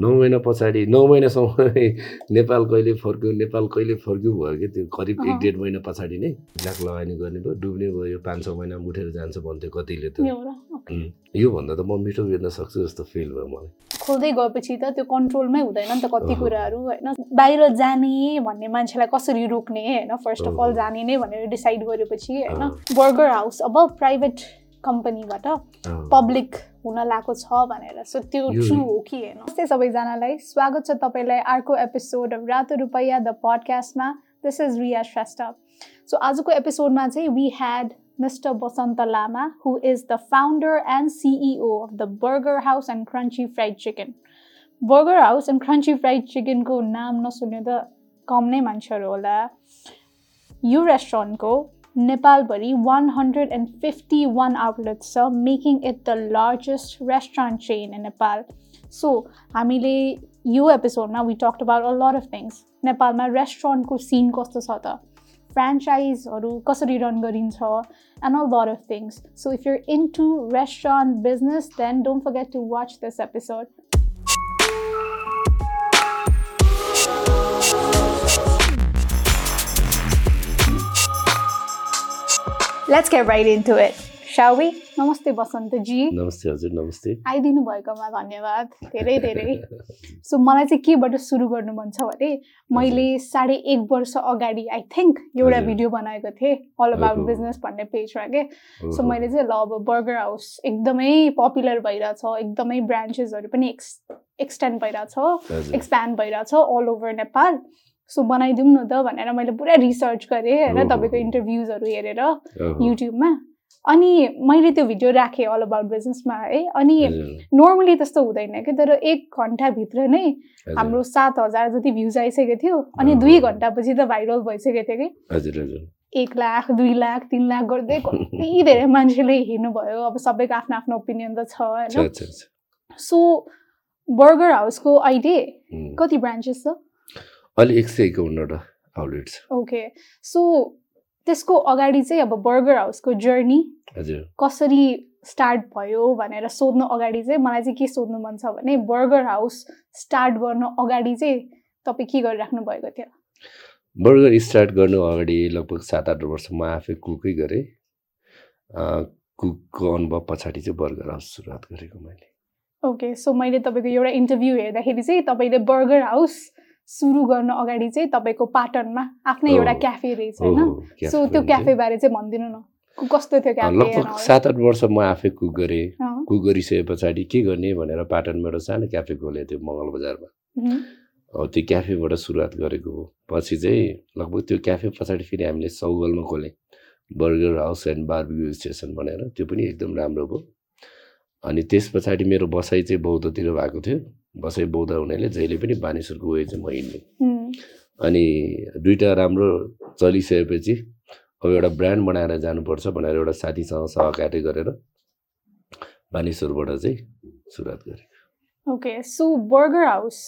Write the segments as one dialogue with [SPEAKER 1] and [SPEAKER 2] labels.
[SPEAKER 1] नौ महिना पछाडि नौ महिनासम्म नेपाल कहिले फर्क्यो नेपाल कहिले फर्क्यो भयो कि त्यो करिब एक। डेढ महिना पछाडि नै लाख लगानी गर्ने भयो डुब्ने भयो यो पाँच छ महिना उठेर जान्छ भन्थ्यो कतिले त योभन्दा त म मिठो बेच्न सक्छु जस्तो फिल भयो मलाई
[SPEAKER 2] खोल्दै गएपछि त त्यो कन्ट्रोलमै हुँदैन नि त कति। कुराहरू होइन बाहिर जाने भन्ने मान्छेलाई कसरी रोक्ने होइन फर्स्ट अफ अल। जाने नै भनेर डिसाइड गरेपछि होइन। बर्गर हाउस अब प्राइभेट कम्पनीबाट। पब्लिक हुन लागेको छ भनेर। सो त्यो ट्रु हो कि होइन नमस्ते सबैजनालाई। स्वागत छ तपाईँलाई अर्को एपिसोड रातो रुपैयाँ the पडकास्टमा this is Riya Shrestha so आजको एपिसोडमा चाहिँ we had mister Basanta Lama who is the founder and CEO of the burger house and crunchy fried chicken burger house and crunchy fried चिकनको नाम नसुन्ने त कम नै मान्छेहरू होला। यो रेस्टुरेन्टको नेपालभरि one hundred and fifty one outlets छ making it the largest restaurant chain in Nepal so हामीले यो एपिसोडमा we talk about a lot of things नेपालमा रेस्टुरेन्टको सिन कस्तो छ त फ्रेन्चाइजहरू कसरी रन गरिन्छ and a lot of things so if you're into restaurant business then don't forget to watch this episode let's get right into it shall we? नमस्ते बसन्तजी
[SPEAKER 1] नमस्ते हजुर नमस्ते
[SPEAKER 2] आइदिनु भएकोमा धन्यवाद. धेरै धेरै. सो मलाई चाहिँ केबाट सुरु गर्नु मन छ भने मैले साढे एक वर्ष अगाडि आई थिङ्क एउटा। भिडियो बनाएको थिएँ अल अबाउट। बिजनेस भन्ने पेजमा के? सो। मैले चाहिँ ल अब बर्गर हाउस एकदमै पपुलर भइरहेछ एकदमै ब्रान्चेसहरू पनि एक्स एक्सटेन्ड भइरहेछ। एक्सप्यान्ड भइरहेछ अल ओभर नेपाल सो बनाइदिउँ न त भनेर मैले पुरा रिसर्च गरेँ होइन। तपाईँको इन्टरभ्युजहरू हेरेर। युट्युबमा अनि मैले त्यो भिडियो राखेँ अल अबाउट बिजनेसमा है अनि। नर्मली त्यस्तो हुँदैन कि तर एक घन्टाभित्र नै। हाम्रो सात हजार जति भ्युज आइसकेको थियो अनि। दुई घन्टापछि त भाइरल भइसकेको थियो कि
[SPEAKER 1] हजुर हजुर
[SPEAKER 2] एक लाख दुई लाख तिन लाख गर्दै कति धेरै मान्छेले हेर्नुभयो अब सबैको आफ्नो आफ्नो ओपिनियन त छ होइन सो बर्गर हाउसको अहिले कति ब्रान्चेस छ
[SPEAKER 1] अहिले एक सय एकाउन्नवटा आउटलेट छ
[SPEAKER 2] ओके। सो त्यसको अगाडि चाहिँ अब बर्गर हाउसको जर्नी
[SPEAKER 1] हजुर।
[SPEAKER 2] कसरी स्टार्ट भयो भनेर सोध्नु अगाडि चाहिँ मलाई चाहिँ के सोध्नु मन छ भने बर्गर हाउस स्टार्ट गर्नु अगाडि चाहिँ तपाईँ के गरिराख्नु भएको थियो?
[SPEAKER 1] बर्गर स्टार्ट गर्नु अगाडि लगभग सात आठ वर्ष म आफै कुकै गरेँ। कुकको अनुभव पछाडि चाहिँ बर्गर हाउस सुरुवात गरेको मैले।
[SPEAKER 2] ओके। सो मैले तपाईँको एउटा इन्टरभ्यू हेर्दाखेरि चाहिँ तपाईँले बर्गर हाउस सुरु गर्नु अगाडि चाहिँ तपाईँको पाटनमा आफ्नै एउटा
[SPEAKER 1] हो।
[SPEAKER 2] क्याफे रहेछ
[SPEAKER 1] हो,
[SPEAKER 2] होइन?
[SPEAKER 1] हो, क्याफे
[SPEAKER 2] सो त्यो
[SPEAKER 1] हुन्छ।
[SPEAKER 2] क्याफेबारे चाहिँ भनिदिनु न। कस्तो थियो क्याफे
[SPEAKER 1] लगभग सात आठ वर्ष म आफै कुक गरेँ। कुक गरिसके पछाडि के गर्ने भनेर पाटनमा एउटा सानो क्याफे खोलेको थियो मङ्गल बजारमा अब त्यो क्याफेबाट सुरुवात गरेको हो। पछि चाहिँ लगभग त्यो क्याफे पछाडि फेरि हामीले सौगलमा खोल्यौँ burger house and barbecue station भनेर। त्यो पनि एकदम राम्रो भयो। अनि त्यस पछाडि मेरो बसाइ चाहिँ बौद्धतिर भएको थियो। बसाइ बौद्ध हुनाले जहिले पनि बानेश्वरको वे चाहिँ म हिँड्ने अनि दुइटा राम्रो चलिसकेपछि अब एउटा ब्रान्ड बनाएर जानुपर्छ भनेर एउटा साथीसँग सहकारी गरेर बानेश्वरबाट चाहिँ सुरुवात गरेँ।
[SPEAKER 2] ओके सो बर्गर हाउस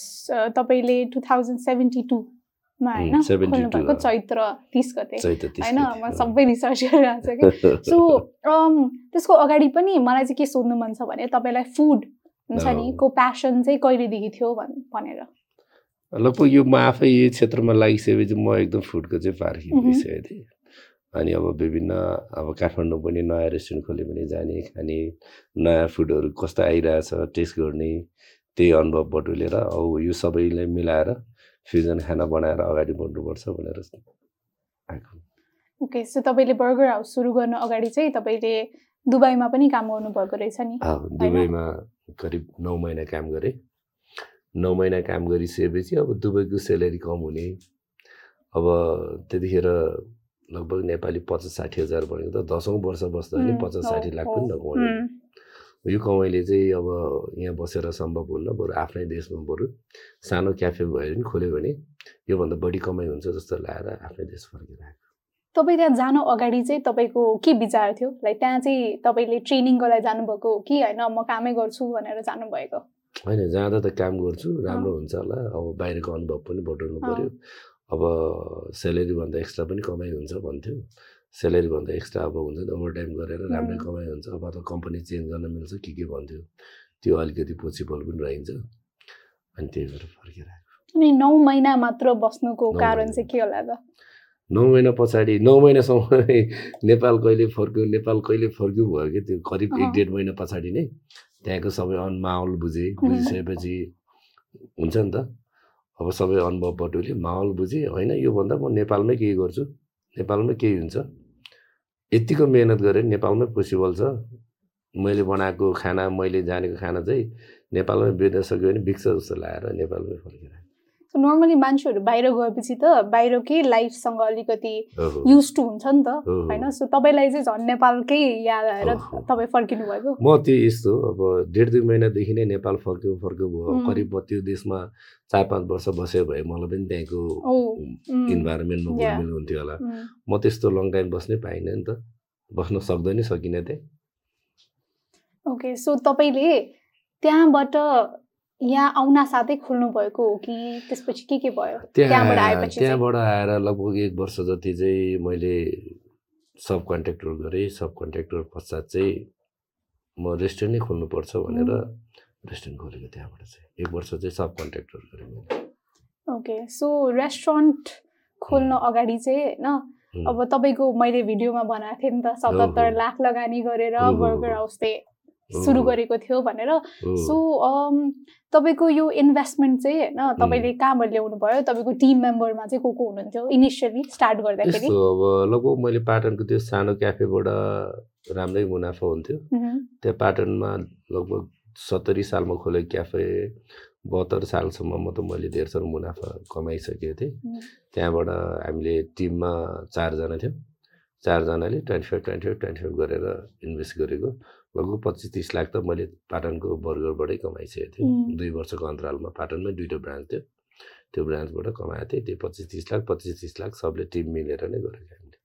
[SPEAKER 2] तपाईँले टु थाउजन्ड सेभेन्टी टूमा होइन
[SPEAKER 1] उम्, 72
[SPEAKER 2] खोल्नुभएको
[SPEAKER 1] अँ।
[SPEAKER 2] चैत्र तिस गते। होइन म। सबै रिसर्च गरिरहेको छु कि। सो त्यसको अगाडि पनि मलाई चाहिँ के सोध्नु मन छ भने तपाईँलाई फुड हुन्छ नि। को प्यासन चाहिँ कहिलेदेखि थियो भन् भनेर।
[SPEAKER 1] लगभग यो म आफै यो क्षेत्रमा लागिसकेपछि म एकदम फुडको चाहिँ
[SPEAKER 2] मह्म।
[SPEAKER 1] भइसकेको थिएँ अनि अब विभिन्न अब काठमाडौँ पनि नयाँ रेस्टुरेन्ट खोल्यो भने जाने खाने नयाँ फुडहरू कस्तो आइरहेछ टेस्ट गर्ने त्यही अनुभव बटुलेर अब यो सबैलाई मिलाएर फ्युजन खाना बनाएर अगाडि बढ्नुपर्छ भनेर आएको।
[SPEAKER 2] ओके सो तपाईँले बर्गर हाउस सुरु गर्नु अगाडि चाहिँ तपाईँले दुबईमा पनि काम गर्नुभएको रहेछ नि?
[SPEAKER 1] दुबईमा करिब नौ महिना काम गरेँ। नौ महिना काम गरिसकेपछि अब दुबईको सेलेरी कम हुने। अब त्यतिखेर लगभग नेपाली पचास साठी हजार भनेको त दसौँ वर्ष बस्दाखेरि
[SPEAKER 2] उम्,
[SPEAKER 1] पचास साठी लाख। पनि नकमाउने यो कमाइले चाहिँ अब यहाँ बसेर सम्भव हुन्न बरु आफ्नै देशमा बरु सानो क्याफे भएर पनि खोल्यो भने योभन्दा बढी कमाइ हुन्छ जस्तो लागेर आफ्नै देश फर्केर आएको
[SPEAKER 2] तपाईँ त्यहाँ जानु अगाडि चाहिँ तपाईँको के विचार थियो? लाइक त्यहाँ चाहिँ तपाईँले ट्रेनिङको लागि जानुभएको हो कि होइन म कामै गर्छु भनेर जानुभएको?
[SPEAKER 1] होइन जाँदा त काम गर्छु राम्रो हुन्छ होला। अब बाहिरको अनुभव पनि बटुल्नु। पऱ्यो अब सेलेरीभन्दा एक्स्ट्रा पनि कमाइ हुन्छ भन्थ्यो। सेलेरीभन्दा एक्स्ट्रा अब हुन्छ नि ओभर टाइम गरेर राम्रै. कमाइ हुन्छ। अब त कम्पनी चेन्ज गर्न मिल्छ के के भन्थ्यो? त्यो अलिकति पोसिबल पनि रहन्छ। अनि त्यही भएर फर्केर आएको
[SPEAKER 2] अनि नौ महिना मात्र बस्नुको कारण। चाहिँ के होला त?
[SPEAKER 1] नौ महिना पछाडि नौ महिनासम्म नेपाल कहिले फर्क्यो नेपाल कहिले फर्क्यो भयो कि त्यो करिब एक। डेढ महिना पछाडि नै त्यहाँको सबै अन माहौल बुझेँ. बुझिसकेपछि हुन्छ नि त अब सबै अनुभव बटुले माहौल बुझेँ होइन योभन्दा म नेपालमै केही गर्छु नेपालमै केही हुन्छ यत्तिको मिहिनेत गरेँ नेपालमै पोसिबल छ मैले बनाएको खाना मैले जानेको खाना चाहिँ नेपालमै बेच्न सक्यो भने बिक्छ जस्तो लागेर नेपालमै फर्केर आएँ।
[SPEAKER 2] नर्मली मान्छेहरू बाहिर गएपछि त बाहिरकै लाइफसँग अलिकति युज टु हुन्छ नि त। होइन सो तपाईँलाई चाहिँ झन् नेपालकै याद आएर। तपाईँ फर्किनु भएको
[SPEAKER 1] म त्यो यस्तो अब डेढ दुई महिनादेखि नै नेपाल फर्क्यो फर्क्यो भयो. करिब म त्यो देशमा चार पाँच वर्ष बस्यो भए मलाई पनि त्यहाँको इन्भाइरोमेन्टमा. घुलमिल हुन्थ्यो होला म त्यस्तो लङ टाइम बस्नै पाइनँ नि त बस्न सक्दैन सकिनँ त्यहाँ
[SPEAKER 2] ओके सो तपाईँले त्यहाँबाट यहाँ आउन साथै खोल्नु भएको हो कि त्यसपछि के के भयो त्यहाँबाट
[SPEAKER 1] त्यहाँ
[SPEAKER 2] आएपछि?
[SPEAKER 1] त्यहाँबाट आएर लगभग एक वर्ष जति चाहिँ मैले सब कन्ट्र्याक्टर गरेँ सब कन्ट्र्याक्टर पश्चात चाहिँ म रेस्टुरेन्टै खोल्नुपर्छ भनेर रेस्टुरेन्ट खोलेको त्यहाँबाट चाहिँ एक वर्ष चाहिँ सब कन्ट्र्याक्टर गरेँ मैले
[SPEAKER 2] ओके सो रेस्टुरेन्ट खोल्न अगाडि चाहिँ होइन. अब तपाईँको मैले भिडियोमा बनाएको थिएँ नि त सतहत्तर। लाख लगानी गरेर। बर्गर हाउस चाहिँ सुरु। गरेको थियो भनेर। सो तपाईँको यो इन्भेस्टमेन्ट चाहिँ होइन तपाईँले कहाँबाट ल्याउनु भयो तपाईँको टिम मेम्बरमा चाहिँ को को हुनुहुन्थ्यो इनिसियली स्टार्ट गर्दाखेरि।
[SPEAKER 1] अब लगभग मैले पाटनको त्यो सानो क्याफेबाट राम्रै मुनाफा हुन्थ्यो। त्यहाँ पाटनमा लगभग सत्तरी सालमा खोलेको क्याफे बहत्तर सालसम्ममा त मैले धेर साह्रो मुनाफा कमाइसकेको थिएँ। त्यहाँबाट हामीले टिममा चारजना थियौँ। चारजनाले twenty five twenty five twenty five गरेर इन्भेस्ट गरेको। लगभग पच्चिस तिस लाख त मैले पाटनको बर्गरबाटै कमाइसकेको थिएँ. दुई वर्षको अन्तरालमा पाटनमै दुइटा ब्रान्च थियो। त्यो ब्रान्चबाट कमाएको थिएँ। त्यो पच्चिस तिस लाख पच्चिस तिस लाख सबले टिम मिलेर नै गरेको हामीले।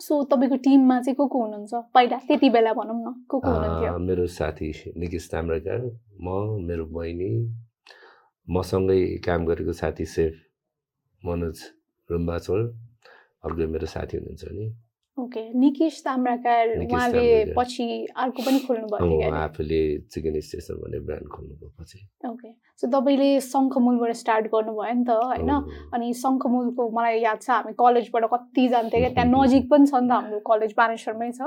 [SPEAKER 2] सो तपाईँको टिममा चाहिँ को को हुनुहुन्छ? पहिला त्यति बेला भनौँ न को को हुनुहुन्थ्यो?
[SPEAKER 1] मेरो साथी निकेश ताम्राकार म मेरो बहिनी मसँगै काम गरेको साथी सेफ मनोज रुम्बाचोल अर्को मेरो साथी हुनुहुन्छ नि।
[SPEAKER 2] ओके निकेश ताम्राकार उहाँले। पछि अर्को पनि खोल्नु
[SPEAKER 1] उहाँ आफूले चिकन स्टेसन भन्ने ब्रान्ड खोल्नुभयो पछि
[SPEAKER 2] ओके सो तपाईँले शङ्खमूलबाट स्टार्ट गर्नुभयो नि त होइन? अनि शङ्खमूलको मलाई याद छ हामी कलेजबाट कति जान्थ्यो क्या? त्यहाँ नजिक पनि छ नि त हाम्रो कलेज बानेश्वरमै छ।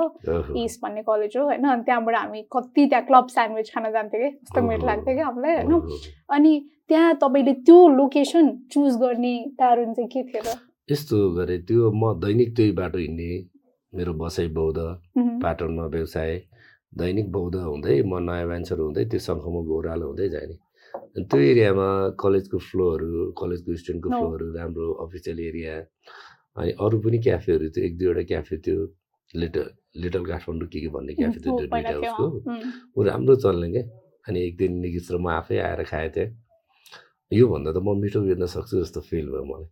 [SPEAKER 2] इस्ट भन्ने कलेज हो होइन? अनि त्यहाँबाट हामी कति त्यहाँ क्लब स्यान्डविच खान जान्थ्यो कि कस्तो मिठो। लाग्थ्यो क्या हामीलाई होइन। अनि त्यहाँ तपाईँले त्यो लोकेसन चुज गर्ने कारण चाहिँ के थियो र
[SPEAKER 1] यस्तो गरे त्यो म दैनिक त्यही बाटो हिँड्ने मेरो बसाइ बौद्ध पाटनमा व्यवसाय दैनिक बौद्ध हुँदै म नयाँ मान्छेर हुँदै त्यो शङ्खमा ओह्रालो हुँदै जाने। अनि त्यो एरियामा कलेजको फ्लोहरू कलेजको स्टुडेन्टको। फ्लोहरू राम्रो अफिसियल एरिया अनि अरू पनि क्याफेहरू थियो एक दुईवटा क्याफे थियो लिटल लिटल काठमाडौँ के के भन्ने क्याफे थियो त्यो दुइटा उसको। ऊ राम्रो चल्ने क्या अनि एक दिन निकिस र म आफै आएर खाएँ त्यहाँ योभन्दा त म मिठो बेच्न सक्छु जस्तो फिल भयो मलाई।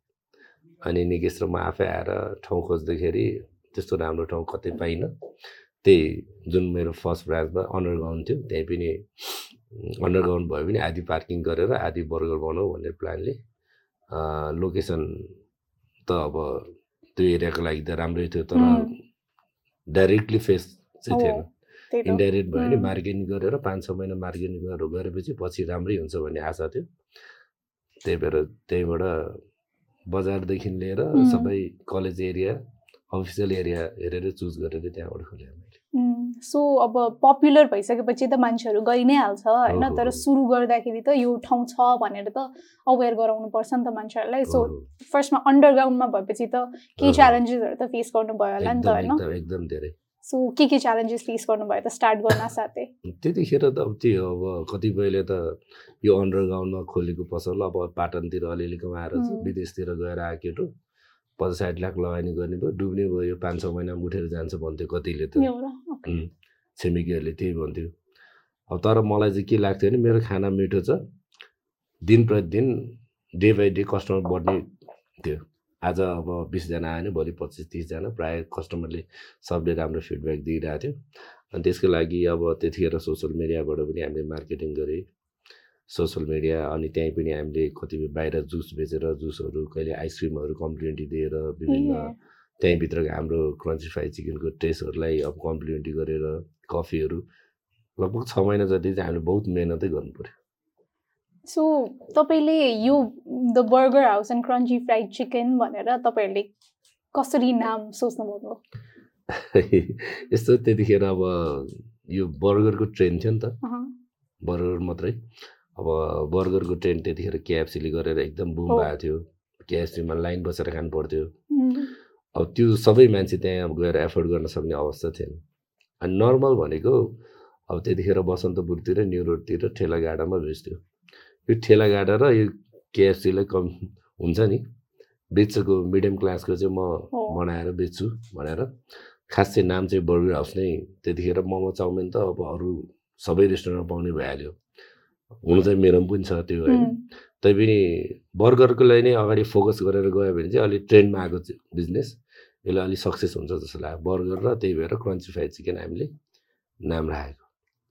[SPEAKER 1] अनि निकेश र म आफै आएर ठाउँ खोज्दाखेरि त्यस्तो राम्रो ठाउँ कतै पाइनँ त्यही जुन मेरो फर्स्ट ब्रान्चमा अन्डरग्राउन्ड थियो त्यहीँ पनि अन्डरग्राउन्ड भयो भने आधी पार्किङ गरेर आधी बर्गर बनाऊ भन्ने प्लानले लोकेसन त अब त्यो एरियाको लागि त राम्रै थियो तर. डाइरेक्टली फेस चाहिँ थिएन इन्डाइरेक्ट भयो भने. मार्केटिङ गरेर पाँच छ महिना मार्केटिङहरू गरेपछि पछि राम्रै हुन्छ भन्ने आशा थियो त्यही भएर त्यहीबाट बजारदेखि लिएर. सबै कलेज एरिया अफिसियल एरिया हेरेर चुज गरेर त्यहाँबाट खोलेँ मैले
[SPEAKER 2] सो अब पपुलर भइसकेपछि त मान्छेहरू गइ नै हाल्छ होइन तर। सुरु गर्दाखेरि त यो ठाउँ छ भनेर त अवेर गराउनु पर्छ नि त मान्छेहरूलाई सो। फर्स्टमा अन्डरग्राउन्डमा भएपछि त केही। च्यालेन्जेसहरू त फेस गर्नुभयो होला नि त होइन
[SPEAKER 1] एकदम धेरै
[SPEAKER 2] सो के के च्यालेन्जेस फेस गर्नुभयो त स्टार्ट गर्न साथै
[SPEAKER 1] त्यतिखेर त अब त्यो अब कतिपयले त यो अन्डरग्राउन्डमा खोलेको पसल अब पाटनतिर अलिअलि कमाएर. विदेशतिर गएर आएको पचास साठी लाख लगानी गर्ने भयो डुब्ने भयो यो पाँच छ महिनामा उठेर जान्छ भन्थ्यो कतिले त। छिमेकीहरूले त्यही भन्थ्यो। अब तर मलाई चाहिँ के लाग्थ्यो भने मेरो खाना मिठो छ। दिन प्रतिदिन डे बाई डे कस्टमर बढ्ने थियो। आज अब बिसजना आयो भने भोलि पच्चिस तिसजना प्रायः कस्टमरले सबले राम्रो फिडब्याक दिइरहेको थियो। अनि त्यसको लागि अब त्यतिखेर सोसियल मिडियाबाट पनि हामीले मार्केटिङ गरेँ। सोसियल मिडिया अनि त्यहीँ पनि हामीले कतिपय बाहिर जुस बेचेर जुसहरू कहिले आइसक्रिमहरू कम्प्लिमेन्टी दिएर विभिन्न त्यहीँभित्रको हाम्रो क्रन्ची फ्राई चिकनको टेस्टहरूलाई अब कम्प्लिमेन्टी गरेर कफीहरू लगभग छ महिना जति चाहिँ हामीले बहुत मिहिनेतै गर्नु पऱ्यो
[SPEAKER 2] सो तपाईँले यो the burger house and crunchy fried chicken भनेर तपाईँहरूले कसरी नाम सोच्नुभएको
[SPEAKER 1] यस्तो त्यतिखेर अब यो बर्गरको ट्रेन्ड थियो नि त। बर्गर मात्रै। अब बर्गरको ट्रेन्ड त्यतिखेर केएफसीले गरेर एकदम बुम। भएको थियो। केएफसीमा लाइन बसेर खानु पर्थ्यो। अब त्यो सबै मान्छे त्यहाँ अब गएर एफोर्ड गर्न सक्ने अवस्था थिएन। अनि नर्मल भनेको अब त्यतिखेर बसन्तपुरतिर न्यु रोडतिर ठेलागाडामा बेच्थ्यो यो ठेलागाडा र यो केएफसीलाई कम हुन्छ नि। बेच्चको मिडियम क्लासको चाहिँ म। बनाएर बेच्छु भनेर। खास चाहिँ नाम चाहिँ बर्गर हाउस नै त्यतिखेर मोमो चाउमिन त अब अरू सबै रेस्टुरेन्टमा पाउने भइहाल्यो। हुनु चाहिँ मेरो पनि छ त्यो होइन तैपनि लागि नै अगाडि फोकस गरेर गयो भने चाहिँ अलिक ट्रेन्डमा आएको बिजनेस। यसलाई अलिक सक्सेस हुन्छ जस्तो लाग्यो। बर्गर र त्यही भएर क्रन्ची फ्राइड चिकन हामीले नाम राखेको।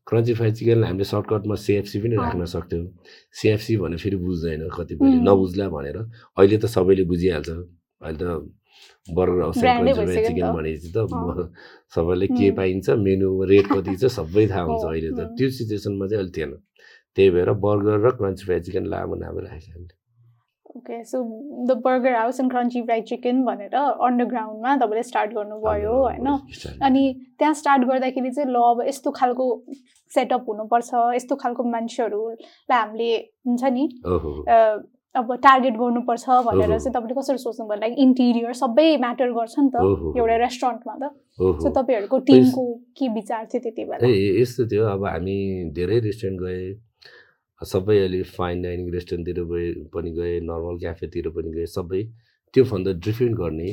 [SPEAKER 1] क्रन्ची फ्राइड चिकन हामीले सर्टकटमा सिएफसी पनि। राख्न सक्थ्यौँ। सिएफसी भने फेरि बुझ्दैन कतिपयले
[SPEAKER 2] उम्.
[SPEAKER 1] नबुझ्ला भनेर अहिले त सबैले बुझिहाल्छ। अहिले त बर्गर हाउस
[SPEAKER 2] नै
[SPEAKER 1] क्रन्ची फ्राइड चिकन। भनेपछि त सबैलाई के. पाइन्छ मेनु रेट कति छ सबै थाहा हुन्छ अहिले त. त्यो सिचुएसनमा चाहिँ अहिले थिएन। त्यही भएर बर्गर र क्रन्ची फ्राइड चिकन लामो नाम राखेको हामीले
[SPEAKER 2] okay so the burger house and crunchy fried chicken भनेर अन्डरग्राउन्डमा तपाईँले स्टार्ट गर्नुभयो होइन? अनि त्यहाँ स्टार्ट गर्दाखेरि चाहिँ ल अब यस्तो खालको सेटअप हुनुपर्छ यस्तो खालको मान्छेहरूलाई हामीले हुन्छ नि अब टार्गेट गर्नुपर्छ भनेर। चाहिँ तपाईँले कसरी सोच्नुभयो? लाइक इन्टिरियर सबै म्याटर गर्छ नि त एउटा रेस्टुरेन्टमा त। सो तपाईँहरूको टिमको के विचार थियो त्यति बेला?
[SPEAKER 1] यस्तो थियो अब हामी धेरै रेस्टुरेन्ट गए सबै अहिले फाइन डाइनिङ रेस्टुरेन्टतिर गए पनि गए नर्मल क्याफेतिर पनि गए सबै त्योभन्दा डिफ्रेन्ट गर्ने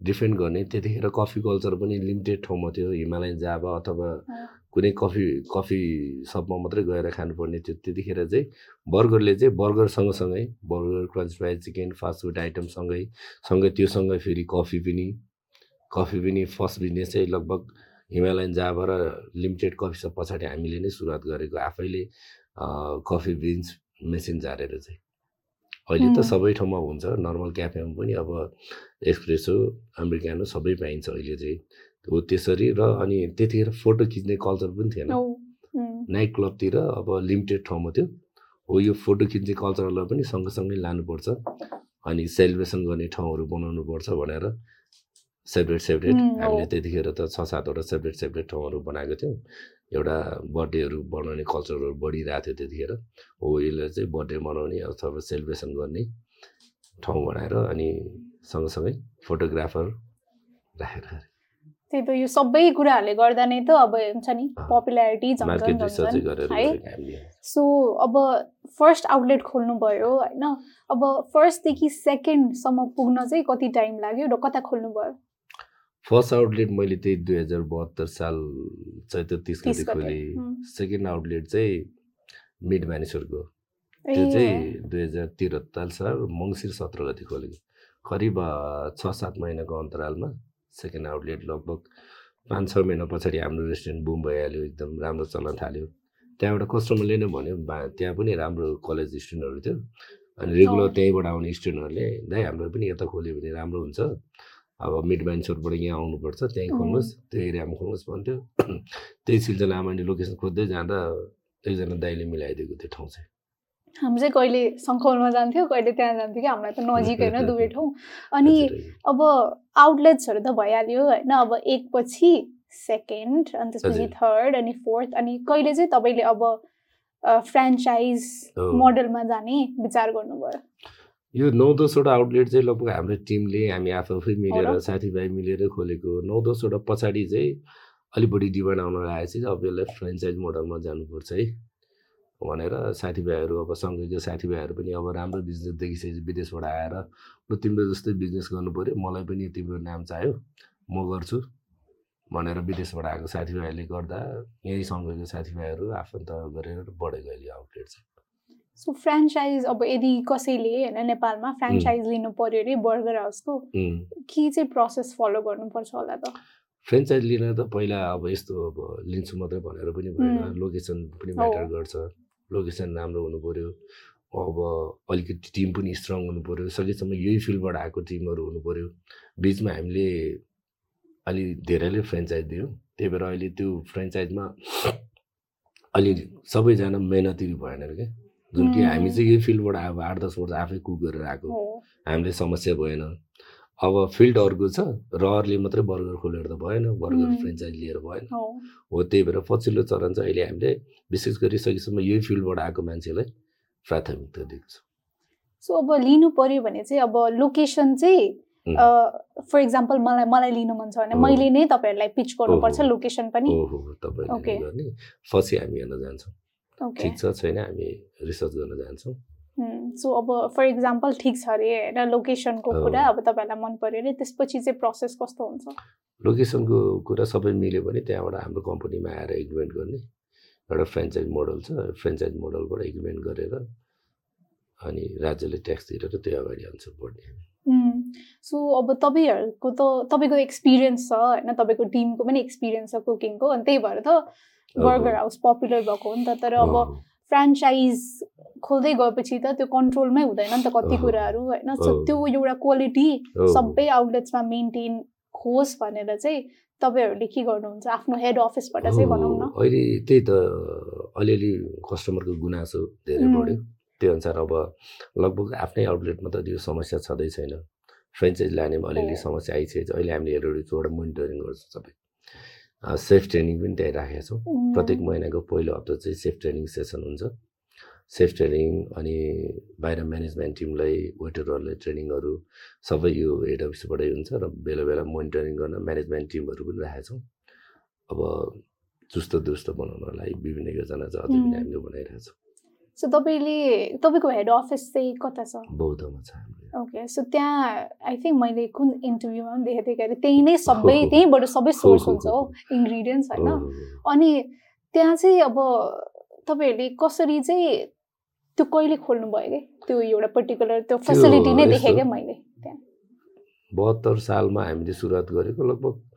[SPEAKER 1] डिफ्रेन्ट गर्ने। त्यतिखेर कफी कल्चर पनि लिमिटेड ठाउँमा थियो। हिमालयन जाबा अथवा कुनै कफी कफी सपमा मात्रै गएर खानुपर्ने थियो। त्यतिखेर चाहिँ बर्गरले चाहिँ बर्गर सँगसँगै burger crunch fried chicken fast food आइटमसँगै सँगै त्योसँगै फेरि कफी पनि कफी पनि फर्स्ट बिजनेस चाहिँ लगभग हिमालयन जाबा र लिमिटेड कफी सप पछाडि हामीले नै सुरुवात गरेको। आफैले कफी बिन्स मेसिन झारेर चाहिँ। अहिले त. सबै ठाउँमा हुन्छ नर्मल क्याफेमा पनि अब एक्सप्रेसो अमेरिकानो सबै पाइन्छ अहिले चाहिँ। हो त्यसरी र अनि त्यतिखेर फोटो खिच्ने कल्चर पनि थिएन। नाइट क्लबतिर अब लिमिटेड ठाउँमा थियो। हो यो फोटो खिच्ने कल्चरलाई पनि सँगसँगै लानुपर्छ अनि सेलिब्रेसन गर्ने ठाउँहरू बनाउनु पर्छ भनेर सेपरेट सेपरेट। हामीले त्यतिखेर त छ सातवटा सेपरेट सेपरेट ठाउँहरू बनाएको थियौँ। एउटा बर्थडेहरू बनाउने कल्चरहरू बढिरहेको थियो त्यतिखेर। हो यसलाई चाहिँ बर्थडे मनाउने अथवा सेलिब्रेसन गर्ने ठाउँ बनाएर अनि सँगसँगै फोटोग्राफर राखेर।
[SPEAKER 2] त्यही त यो सबै कुराहरूले गर्दा नै त अब हुन्छ नि। पपुल्यारिटी है? सो अब फर्स्ट आउटलेट खोल्नुभयो होइन? अब फर्स्टदेखि सेकेन्डसम्म पुग्न चाहिँ कति टाइम लाग्यो र कता खोल्नुभयो?
[SPEAKER 1] फर्स्ट आउटलेट मैले त्यही दुई हजार बहत्तर साल चैत्र तिस गते
[SPEAKER 2] 30 गते,
[SPEAKER 1] खोलेँ। सेकेन्ड आउटलेट चाहिँ मिड मानिसहरूको
[SPEAKER 2] ए,
[SPEAKER 1] त्यो चाहिँ दुई हजार त्रिहत्तर साल मङ्सिर सत्र गति खोलेको करिब छ सात महिनाको अन्तरालमा सेकेन्ड आउटलेट लगभग पाँच छ महिना पछाडि हाम्रो रेस्टुरेन्ट बुम भइहाल्यो एकदम राम्रो चल्न थाल्यो। त्यहाँबाट कस्टमरले नै भन्यो बा त्यहाँ पनि राम्रो कलेज स्टुडेन्टहरू थियो। अनि रेगुलर। त्यहीँबाट आउने स्टुडेन्टहरूले दाइ हाम्रो पनि यता खोल्यो भने राम्रो हुन्छ। अब मिड माइन्सहरूबाट यहाँ आउनुपर्छ त्यहीँ। खोल्नुहोस् त्यो एरियामा खोल्नुहोस् भन्थ्यो त्यही सिलसिलामा मैले लोकेसन खोज्दै जाँदा एकजना दाइले मिलाइदिएको त्यो ठाउँ चाहिँ
[SPEAKER 2] हामी चाहिँ कहिले सङ्खौलमा जान्थ्यो कहिले त्यहाँ जान्थ्यो कि हामीलाई त नजिक होइन दुवै ठाउँ अनि अब आउटलेट्सहरू त भइहाल्यो होइन अब एकपछि सेकेन्ड अनि त्यसपछि। थर्ड अनि फोर्थ अनि कहिले चाहिँ तपाईँले अब फ्रेन्चाइज। मोडलमा जाने विचार गर्नुभयो
[SPEAKER 1] यो नौ दसवटा आउटलेट चाहिँ लगभग हाम्रो टिमले हामी आफू आफै मिलेर? साथीभाइ मिलेर खोलेको नौ दसवटा पछाडि चाहिँ अलिक बढी डिमान्ड आउन लागेपछि चाहिँ अब यसलाई फ्रेन्चाइज मोडलमा जानुपर्छ है भनेर साथीभाइहरू अब सँगैको साथीभाइहरू पनि अब राम्रो बिजनेस देखिसकेपछि विदेशबाट आएर लु तिम्रो जस्तै बिजनेस गर्नु पऱ्यो मलाई पनि तिम्रो नाम चाहियो म गर्छु भनेर विदेशबाट आएको साथीभाइहरूले गर्दा यहीँ सँगैको साथीभाइहरू आफन्त गरेर बढेको अहिले आउटलेट चाहिँ
[SPEAKER 2] सो फ्रेन्चाइज अब यदि कसैले होइन नेपालमा फ्रेन्चाइज लिनु पर्यो अरे बर्गर हाउसको. के चाहिँ प्रोसेस फलो गर्नुपर्छ होला त?
[SPEAKER 1] फ्रेन्चाइज लिन त पहिला अब यस्तो अब लिन्छु मात्रै भनेर पनि भएन. लोकेसन पनि। म्याटर गर्छ। लोकेसन राम्रो हुनु पऱ्यो अब अलिकति टिम पनि स्ट्रङ हुनु पऱ्यो सकेसम्म यही फिल्डबाट आएको टिमहरू हुनु पऱ्यो बिचमा हामीले अलि धेरैले फ्रेन्चाइज दियौँ। त्यही भएर अहिले त्यो फ्रेन्चाइजमा अलि सबैजना मेहनती भएन क्या। जुन कि. हामी चाहिँ यही फिल्डबाट अब आठ दस वर्ष आफै कुक गरेर आएको हामीले समस्या भएन अब फिल्ड अर्को छ रहरले मात्रै बर्गर खोलेर त भएन बर्गर. फ्रेन्चाइज लिएर भएन
[SPEAKER 2] हो
[SPEAKER 1] त्यही भएर पछिल्लो चरण चाहिँ अहिले हामीले विशेष गरी सकेसम्म यही फिल्डबाट आएको मान्छेलाई प्राथमिकता दिएको छ
[SPEAKER 2] सो अब लिनु पर्यो भने चाहिँ अब लोकेसन चाहिँ. फर इक्जाम्पल मलाई मलाई लिनु मन छ भने। मैले नै तपाईँहरूलाई पिच गर्नुपर्छ। लोकेसन पनि
[SPEAKER 1] पछि हामी हेर्न जान्छौँ ठिक छ छैन? हामी रिसर्च गर्न जान्छौँ।
[SPEAKER 2] सो अब फर इक्जाम्पल ठिक छ अरे होइन लोकेसनको। कुरा अब तपाईँहरूलाई मन पर्यो अरे त्यसपछि चाहिँ प्रोसेस कस्तो हुन्छ?
[SPEAKER 1] लोकेसनको कुरा सबै मिल्यो भने त्यहाँबाट हाम्रो कम्पनीमा आएर एग्रिमेन्ट गर्ने एउटा फ्रेन्चाइज मोडल छ। फ्रेन्चाइज मोडलबाट एग्रिमेन्ट गरेर अनि राज्यले ट्याक्स तिरेर त्यो अगाडि आन्सर बढ्ने।
[SPEAKER 2] सो अब तपाईँहरूको त तपाईँको एक्सपिरियन्स छ होइन? तपाईँको टिमको पनि एक्सपिरियन्स छ कुकिङको अनि त्यही भएर त बर्गर हाउस पपुलर भएको हो नि त तर अब फ्रेन्चाइज खोल्दै गएपछि त त्यो कन्ट्रोलमै हुँदैन नि त कति। कुराहरू होइन। त्यो एउटा क्वालिटी। सबै आउटलेट्समा मेन्टेन होस् भनेर चाहिँ तपाईँहरूले के गर्नुहुन्छ आफ्नो हेड अफिसबाट चाहिँ भनौँ न
[SPEAKER 1] अहिले त्यही त अलिअलि कस्टमरको गुनासो धेरै. बढ्यो त्यो अनुसार अब लगभग आफ्नै आउटलेटमा त त्यो समस्या छँदै छैन फ्रेन्चाइज लानेमा अलिअलि। समस्या आइसकेको छ अहिले हामीले हेरेर मोनिटरिङ गर्छौँ सबै सेफ ट्रेनिङ पनि त्यहीँ राखेका छौँ प्रत्येक महिनाको पहिलो हप्ता चाहिँ सेफ ट्रेनिङ सेसन हुन्छ। सेफ ट्रेनिङ अनि बाहिर म्यानेजमेन्ट टिमलाई वेटरहरूलाई ट्रेनिङहरू सबै यो हेड अफिसबाटै हुन्छ र बेला बेला मोनिटरिङ गर्न म्यानेजमेन्ट टिमहरू पनि राखेका छौँ। अब चुस्त दुरुस्त बनाउनलाई विभिन्न योजना चाहिँ अझै पनि. हामीले बनाइरहेको छौँ।
[SPEAKER 2] सो तपाईँले तपाईँको हेड अफिस चाहिँ कता छ?
[SPEAKER 1] बौद्धमा छ हाम्रो।
[SPEAKER 2] ओके सो त्यहाँ आई थिङ्क मैले कुन इन्टरभ्यूमा पनि देखेको थिएँ कि अरे त्यहीँ नै सबै। त्यहीँबाट सबै सोर्स हुन्छ हो। इन्ग्रिडियन्ट्स होइन। अनि त्यहाँ चाहिँ अब तपाईँहरूले कसरी चाहिँ त्यो कहिले खोल्नु भयो कि त्यो एउटा पर्टिकुलर त्यो फेसिलिटी नै देखेँ क्या मैले त्यहाँ
[SPEAKER 1] बहत्तर सालमा हामीले सुरुवात गरेको लगभग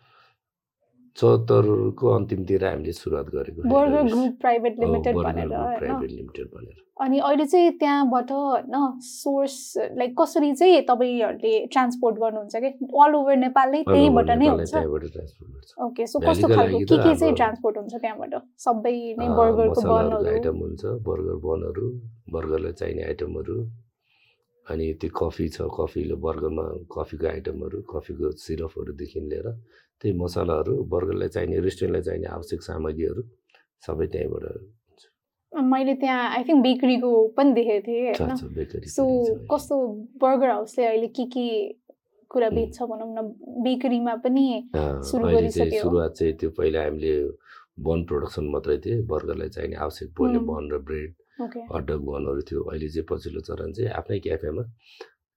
[SPEAKER 1] चौहत्तरको अन्तिमतिर हामीले सुरुवात गरेको
[SPEAKER 2] बर्गर। ग्रुप प्राइभेट लिमिटेड भनेर
[SPEAKER 1] प्राइभेट लिमिटेड भनेर।
[SPEAKER 2] अनि अहिले चाहिँ त्यहाँबाट होइन सोर्स लाइक कसरी चाहिँ तपाईँहरूले ट्रान्सपोर्ट गर्नुहुन्छ कि? अल ओभर नेपाल नै त्यहीँबाट नै हुन्छ। ओके सो कस्तो खालको के के चाहिँ ट्रान्सपोर्ट हुन्छ त्यहाँबाट? सबै नै बर्गरको बनहरू।
[SPEAKER 1] आइटम हुन्छ बर्गर बनहरू बर्गरलाई चाहिने आइटमहरू अनि त्यो कफी छ कफीले बर्गरमा कफीको आइटमहरू कफीको सिरपहरूदेखि लिएर त्यही मसलाहरू बर्गरलाई चाहिने रेस्टुरेन्टलाई चाहिने आवश्यक सामग्रीहरू सबै त्यहीँबाट
[SPEAKER 2] मैले त्यहाँ आई थिङ्क बेकरीको पनि देखेको थिएँ होइन सो। कस्तो बर्गर हाउसले अहिले के के कुरा. बेच्छ भनौँ न बेकरीमा पनि सुरु गरिसक्यो।
[SPEAKER 1] सुरुवात चाहिँ त्यो पहिला हामीले बन प्रोडक्सन मात्रै थियो बर्गरलाई चाहिने आवश्यक. बन र ब्रेड हटडग बनहरू थियो अहिले चाहिँ पछिल्लो चरण चाहिँ आफ्नै क्याफेमा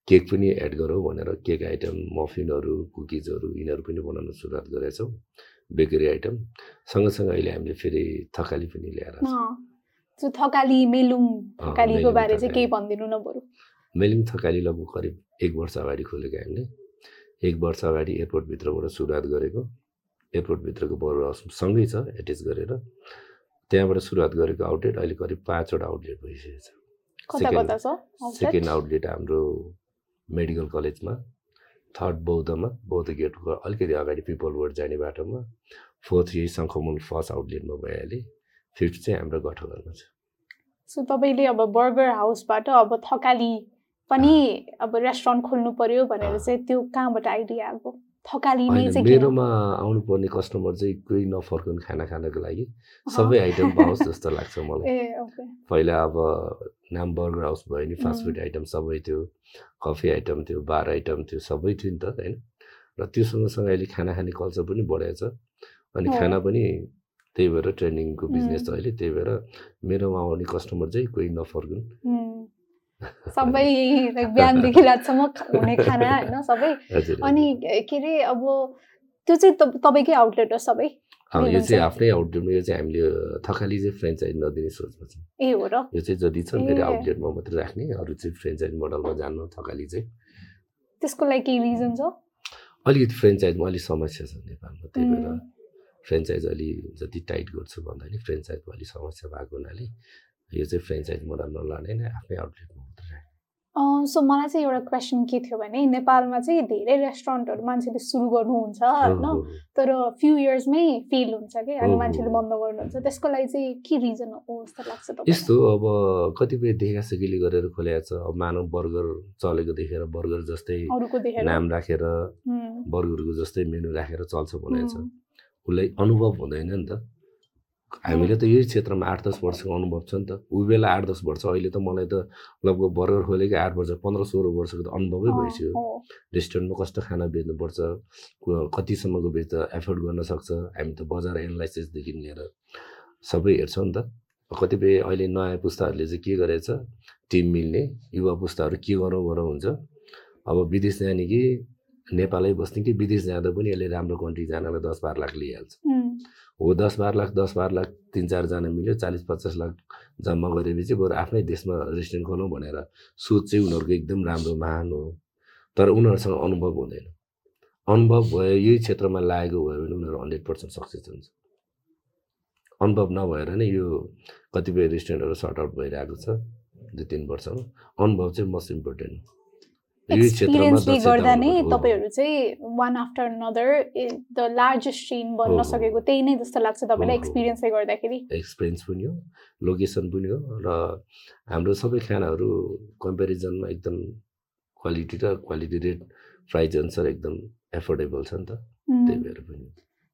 [SPEAKER 1] केक पनि एड गरौँ भनेर केक आइटम मफिनहरू कुकिजहरू यिनीहरू पनि बनाउन सुरुवात गरेका छौँ बेकरी आइटम। सँगसँगै अहिले हामीले फेरि थकाली पनि ल्याएर
[SPEAKER 2] थकाली मेलुङ थकालीको बारे चाहिँ। केही भनिदिनु न बरु
[SPEAKER 1] मेलिङ थकाली लगभग करिब एक वर्ष अगाडि खोलेको हामीले। एक वर्ष अगाडि एयरपोर्टभित्रबाट सुरुवात गरेको। एयरपोर्टभित्रको बरु हाउससँगै छ एट्याच गरेर। त्यहाँबाट सुरुवात गरेको आउटलेट अहिले करिब पाँचवटा आउटलेट भइसकेको छ? सेकेन्ड आउटलेट हाम्रो मेडिकल कलेजमा थर्ड बौद्धमा बौद्ध गेटको अलिकति अगाडि पिपल रोड जाने बाटोमा फोर्थ यही सङ्खमुल फर्स्ट आउटलेटमा भइहालेँ फिफ्थ चाहिँ हाम्रो गठघरमा छ।
[SPEAKER 2] सो तपाईँले अब बर्गर हाउसबाट अब थकाली पनि अब रेस्टुरेन्ट खोल्नु पर्यो भनेर। चाहिँ त्यो कहाँबाट आइडिया आएको? चाहिँ?
[SPEAKER 1] मेरोमा आउनुपर्ने कस्टमर चाहिँ कोही नफर्कुन् खाना खानको लागि सबै आइटम पाओस् जस्तो लाग्छ मलाई पहिला अब नाम बर्गर हाउस भयो नि फास्ट. फुड आइटम सबै थियो कफी आइटम थियो बार आइटम थियो सबै थियो नि त होइन र त्यो सँगसँगै अहिले खाना खाने कल्चर पनि बढेको छ अनि। खाना पनि त्यही भएर ट्रेनिङको बिजनेस छ
[SPEAKER 2] उम्.
[SPEAKER 1] अहिले त्यही भएर मेरोमा आउने कस्टमर चाहिँ कोही नफर्कुन्.
[SPEAKER 2] सबै like बिहानदेखि रातसम्म हुने खाना होइन सबै। अनि के अरे अब त्यो चाहिँ तप- तपाईँकै आउटलेट हो सबै
[SPEAKER 1] यो चाहिँ? आफ्नै आउटलेटमा यो चाहिँ हामीले थकाली चाहिँ फ्रेन्चाइज नदिने सोचमा छ।
[SPEAKER 2] ए हो र?
[SPEAKER 1] यो चाहिँ जति छ मेरो। आउटलेटमा मात्रै राख्ने अरू चाहिँ फ्रेन्चाइज मोडलमा जानु थकाली चाहिँ।
[SPEAKER 2] त्यसको लागि केही रिजन छ?
[SPEAKER 1] अलिकति फ्रेन्चाइजमा अलिक समस्या छ नेपालमा त्यही भएर. फ्रेन्चाइज अलि जति टाइट गर्छु भन्दा नि फ्रेन्चाइजमा अलिक समस्या भएको हुनाले यो चाहिँ फ्रेन्चाइज मोडल नलाने नै आफ्नै आउटलेटमा
[SPEAKER 2] सो मलाई चाहिँ एउटा क्वेसन के थियो भने नेपालमा चाहिँ धेरै रेस्टुरेन्टहरू मान्छेले सुरु गर्नुहुन्छ होइन? तर फ्यु इयर्समै फेल हुन्छ कि? अनि मान्छेले। बन्द गर्नुहुन्छ। त्यसको लागि चाहिँ के रिजन हो? जस्तो लाग्छ?
[SPEAKER 1] यस्तो अब कतिपय देखासेकीले गरेर खोलेको छ। अब मानव बर्गर चलेको देखेर बर्गर जस्तै
[SPEAKER 2] अरूको देखेर।
[SPEAKER 1] नाम राखेर बर्गरको जस्तै मेनु राखेर चल्छ भनेको छ। उसलाई अनुभव हुँदैन नि त। हामीले त यही क्षेत्रमा आठ दस वर्षको अनुभव छ नि त। ऊ बेला आठ दस वर्ष अहिले त मलाई त लगभग बर्गर खोलेको आठ वर्ष पन्ध्र सोह्र वर्षको त अनुभवै भइसक्यो। रेस्टुरेन्टमा कस्तो खाना बेच्नुपर्छ कतिसम्मको बेच्दा एफोर्ड गर्न सक्छ हामी त बजार एनालाइसिसदेखि लिएर सबै हेर्छौँ नि त। कतिपय अहिले नयाँ पुस्ताहरूले चाहिँ के गरेछ टिम मिल्ने युवा पुस्ताहरू के गरौँ गरौँ हुन्छ। अब विदेश जाने कि नेपालै बस्ने कि विदेश जाँदा पनि यसले राम्रो कन्ट्री जानलाई दस बाह्र लाख लिइहाल्छ। हो दस बाह्र लाख दस बाह्र लाख तिन चारजना मिल्यो चालिस पचास लाख जम्मा गरेपछि बरु आफ्नै देशमा रेस्टुरेन्ट खोलौँ भनेर सोच चाहिँ उनीहरूको एकदम राम्रो महान हो। तर उनीहरूसँग अनुभव हुँदैन। अनुभव भयो यही क्षेत्रमा लागेको भयो भने उनीहरू हन्ड्रेड पर्सेन्ट सक्सेस हुन्छ। अनुभव नभएर नै यो कतिपय रेस्टुरेन्टहरू सर्ट आउट भइरहेको छ दुई तिन वर्षमा। अनुभव चाहिँ मोस्ट इम्पोर्टेन्ट
[SPEAKER 2] एक्सपिरियन्सले गर्दा नै। तपाईँहरू चाहिँ one after another the largest chain बन्न। सकेको त्यही नै जस्तो लाग्छ तपाईँलाई। एक्सपिरियन्सले गर्दाखेरि।
[SPEAKER 1] एक्सपिरियन्स पनि हो लोकेसन पनि हो र हाम्रो सबै खानाहरू कम्पेरिजनमा एकदम क्वालिटी र क्वालिटी रेट प्राइज अनुसार एकदम एफोर्डेबल छ नि त। त्यही भएर पनि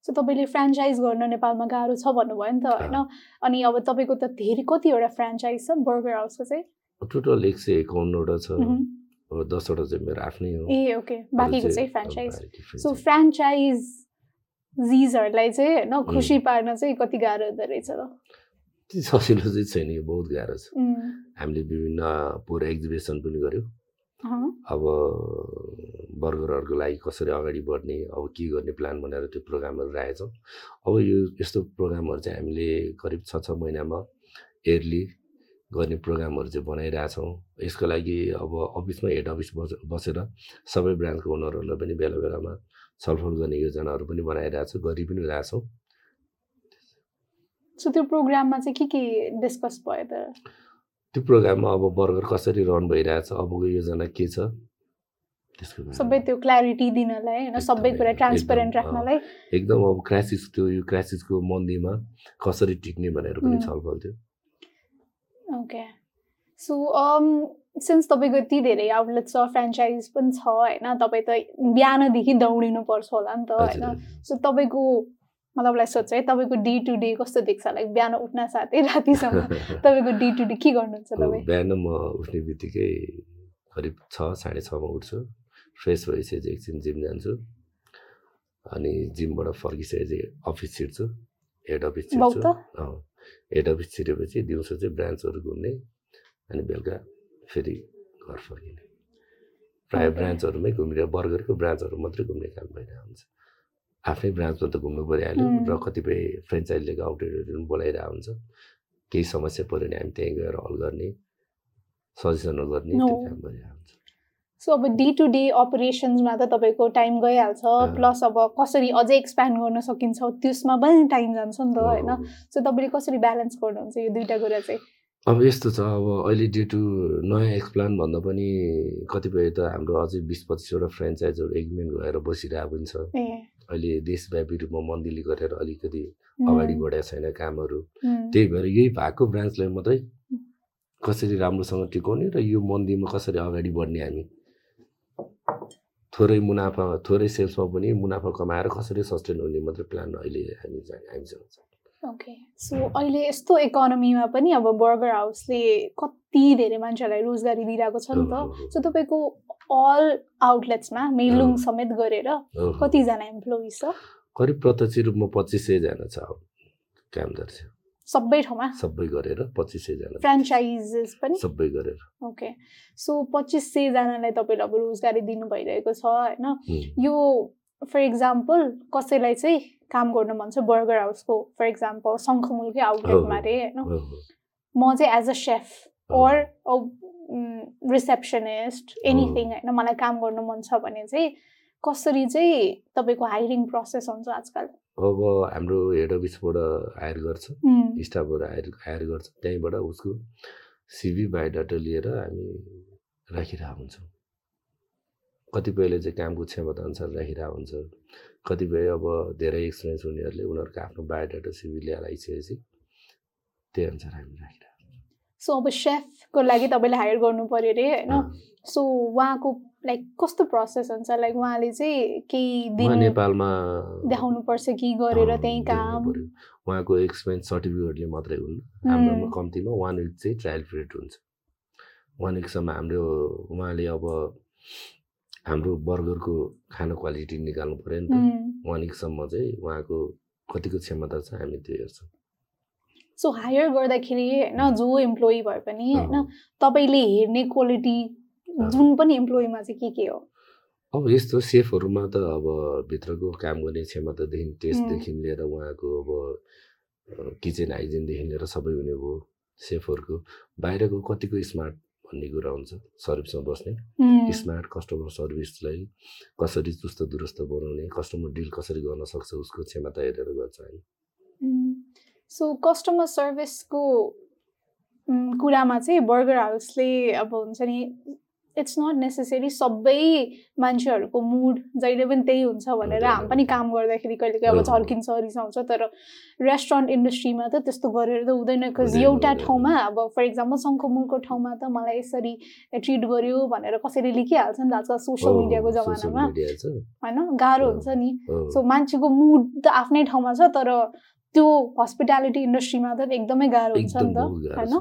[SPEAKER 2] सो तपाईँले फ्रेन्चाइज गर्न नेपालमा गाह्रो छ भन्नुभयो नि त होइन? अनि अब तपाईँको त धेरै कतिवटा फ्रेन्चाइज छ बर्गर हाउसको चाहिँ?
[SPEAKER 1] टोटल एक सय एकाउन्नवटा छ। दसवटा चाहिँ मेरो आफ्नै हो।
[SPEAKER 2] ए ओके। बाँकीको चाहिँ फ्रेन्चाइज सो चाहिँ। होइन खुसी पार्न चाहिँ कति गाह्रो हुँदो रहेछ त
[SPEAKER 1] सजिलो चाहिँ छैन यो बहुत गाह्रो छ। हामीले विभिन्न पुरा एक्जिबिसन पनि गऱ्यौँ। अब बर्गरहरूको लागि कसरी अगाडि बढ्ने अब के गर्ने प्लान भनेर त्यो प्रोग्रामहरू राखेछौँ। अब यो यस्तो प्रोग्रामहरू चाहिँ हामीले करिब छ छ महिनामा इयरली गर्ने प्रोग्रामहरू चाहिँ बनाइरहेछौँ। यसको लागि अब अफिसमा हेड अफिस बस बसेर सबै ब्रान्चको ओनरहरूलाई पनि बेला बेलामा छलफल गर्ने योजनाहरू पनि बनाइरहेछौँ गरि पनि रहेछौँ।
[SPEAKER 2] सो त्यो प्रोग्राममा चाहिँ के के डिस्कस भयो त?
[SPEAKER 1] त्यो प्रोग्राममा अब बर्गर कसरी रन भइरहेछ अबको योजना के छ।
[SPEAKER 2] सबै त्यो क्ल्यारिटी दिनलाई होइन? सबै कुरा ट्रान्सपेरेन्ट राख्नलाई।
[SPEAKER 1] एकदम अब क्राइसिस त्यो यो क्राइसिसको मन्दीमा कसरी टिक्ने भनेर पनि. छलफल थियो।
[SPEAKER 2] ओके। सो सिन्स तपाईँको यति धेरै आउटलेट छ फ्रेन्चाइज पनि छ होइन तपाईँ त बिहानदेखि दौडिनु पर्छ होला नि त होइन। सो तपाईँको मतलब सोध्छ है तपाईँको डे टु डे कस्तो देख्छ? लाइक बिहान उठ्न साथै रातिसम्म तपाईँको डे टु डे के गर्नुहुन्छ तपाईँ?
[SPEAKER 1] बिहान म उठ्ने बित्तिकै करिब छ साढे छमा उठ्छु। फ्रेस भइसकेपछि एकछिन जिम जान्छु। अनि जिमबाट फर्किसकेपछि अफिस छिर्छु। हेड अफिस छिर्छु। हेड अफिस छिरेपछि दिउँसो चाहिँ ब्रान्चहरू घुम्ने अनि बेलुका फेरि घर फर्किने प्रायः. ब्रान्चहरूमै घुमिरहेको बर्गरको ब्रान्चहरू मात्रै घुम्ने काम भइरहेको हुन्छ आफ्नै ब्रान्चमा त घुम्नु परिहाल्यो. र कतिपय फ्रेन्चाइजीले आउटलेटहरू पनि बोलाइरहेको हुन्छ केही समस्या पऱ्यो भने हामी त्यहीँ गएर हल गर्ने सजेसनहरू गर्ने त्यो. काम गरिरहेको हुन्छ
[SPEAKER 2] सो अब डे टु डे अपरेसन्समा त तपाईँको टाइम गइहाल्छ. प्लस अब कसरी अझै एक्सप्यान्ड गर्न सकिन्छ त्यसमा पनि टाइम जान्छ नि त होइन?
[SPEAKER 1] हो।
[SPEAKER 2] सो तपाईँले कसरी ब्यालेन्स गर्नुहुन्छ यो दुइटा कुरा चाहिँ?
[SPEAKER 1] अब यस्तो छ अब अहिले ड्यु टु नयाँ एक्सप्लान भन्दा पनि कतिपय त हाम्रो अझै बिस पच्चिसवटा फ्रेन्चाइजहरू एग्रिमेन्ट भएर बसिरहेको पनि छ। अहिले देशव्यापी रूपमा मन्दीले गरेर अलिकति अगाडि बढेको छैन कामहरू। त्यही भएर यही भएको ब्रान्चलाई मात्रै कसरी राम्रोसँग टिकाउने र यो मन्दीमा कसरी अगाडि बढ्ने हामी थोरै मुनाफा थोरै सेल्समा पनि मुनाफा कमाएर कसरी सस्टेन हुने मात्रै प्लान अहिले हामी हामीसँग छ
[SPEAKER 2] ओके सो अहिले यस्तो इकोनोमीमा पनि अब बर्गर हाउसले कति धेरै मान्छेहरूलाई रोजगारी दिइरहेको छ नि त। सो तपाईँको अल आउटलेट्समा मेलुङ। समेत गरेर। कतिजना इम्प्लोइज छ
[SPEAKER 1] करिब प्रत्यक्ष रूपमा पच्चिस सयजना छ कामदार छ
[SPEAKER 2] सबै ठाउँमा?
[SPEAKER 1] सबै गरेर पच्चिस सयजना
[SPEAKER 2] फ्रेन्चाइजेस पनि?
[SPEAKER 1] सबै गरेर।
[SPEAKER 2] ओके सो पच्चिस सयजनालाई तपाईँले अब रोजगारी दिनु भइरहेको छ होइन? यो फर इक्जाम्पल कसैलाई चाहिँ काम गर्न मन छ बर्गर हाउसको फर इक्जाम्पल शङ्खमुलकै आउटलेटमा अरे होइन। म चाहिँ as a. Chef. Or receptionist anything होइन? मलाई काम गर्न मन छ भने चाहिँ कसरी चाहिँ तपाईँको हायरिङ प्रोसेस हुन्छ आजकल?
[SPEAKER 1] अब हाम्रो हेड अफिसबाट हायर गर्छ स्टाफहरू हायर हायर गर्छ त्यहीँबाट उसको सिभी बायोडाटा लिएर हामी राखिरहेको हुन्छौँ। कतिपयले चाहिँ कामको क्षमता अनुसार राखिरहेको हुन्छ। कतिपय अब धेरै एक्सपिरियन्स हुनेहरूले उनीहरूको आफ्नो बायोडाटा सिभी ल्याएर आइसकेपछि त्यही अनुसार हामी राखिरहेको
[SPEAKER 2] सो अब सेफको लागि तपाईँले हायर गर्नु पऱ्यो अरे होइन। सो उहाँको लाइक कस्तो प्रोसेस हुन्छ? लाइक उहाँले चाहिँ केही दिन
[SPEAKER 1] नेपालमा
[SPEAKER 2] देखाउनु पर्छ कि गरेर त्यहीँ काम।
[SPEAKER 1] उहाँको एक्सपिरियन्स सर्टिफिकेटले मात्रै हुन्न
[SPEAKER 2] उम्,
[SPEAKER 1] हाम्रोमा कम्तीमा वान विक चाहिँ ट्रायल पिरियड हुन्छ। वान विकसम्म हाम्रो उहाँले अब हाम्रो बर्गरको खाना क्वालिटी निकाल्नु पऱ्यो नि त। वान विकसम्म चाहिँ उहाँको कतिको क्षमता छ हामी त्यो हेर्छौँ।
[SPEAKER 2] सो हायर गर्दाखेरि होइन जो इम्प्लोइ भए पनि होइन। तपाईँले हेर्ने क्वालिटी जुन पनि इम्प्लोइमा चाहिँ के के हो?
[SPEAKER 1] अब यस्तो सेफहरूमा त अब भित्रको काम गर्ने क्षमतादेखि टेस्टदेखि लिएर उहाँको अब किचन हाइजिनदेखि लिएर सबै हुने भयो सेफहरूको। बाहिरको कतिको स्मार्ट भन्ने कुरा हुन्छ सर्भिसमा बस्ने। स्मार्ट कस्टमर सर्भिसलाई कसरी चुस्त दुरुस्त बनाउने कस्टमर डिल कसरी गर्न सक्छ उसको क्षमता हेरेर गर्छ हामी
[SPEAKER 2] सो कस्टमर सर्भिसको कुरामा चाहिँ बर्गर हाउसले अब हुन्छ नि इट्स नट नेसेसरी सबै मान्छेहरूको मुड जहिले पनि त्यही हुन्छ भनेर हामी पनि काम गर्दाखेरि कहिले कहिले अब। झर्किन्छ रिसाउँछ तर रेस्टुरेन्ट इन्डस्ट्रीमा त त्यस्तो गरेर त हुँदैन बिकज एउटा। ठाउँमा अब फर इक्जाम्पल शङ्खमुलको ठाउँमा त मलाई यसरी ट्रिट गर्यो भनेर कसरी लेखिहाल्छ नि त आजकल सोसियल मिडियाको जमानामा होइन गाह्रो। हुन्छ नि। सो मान्छेको मुड त आफ्नै ठाउँमा छ तर त्यो हस्पिटालिटी इन्डस्ट्रीमा त एकदमै गाह्रो हुन्छ नि त होइन।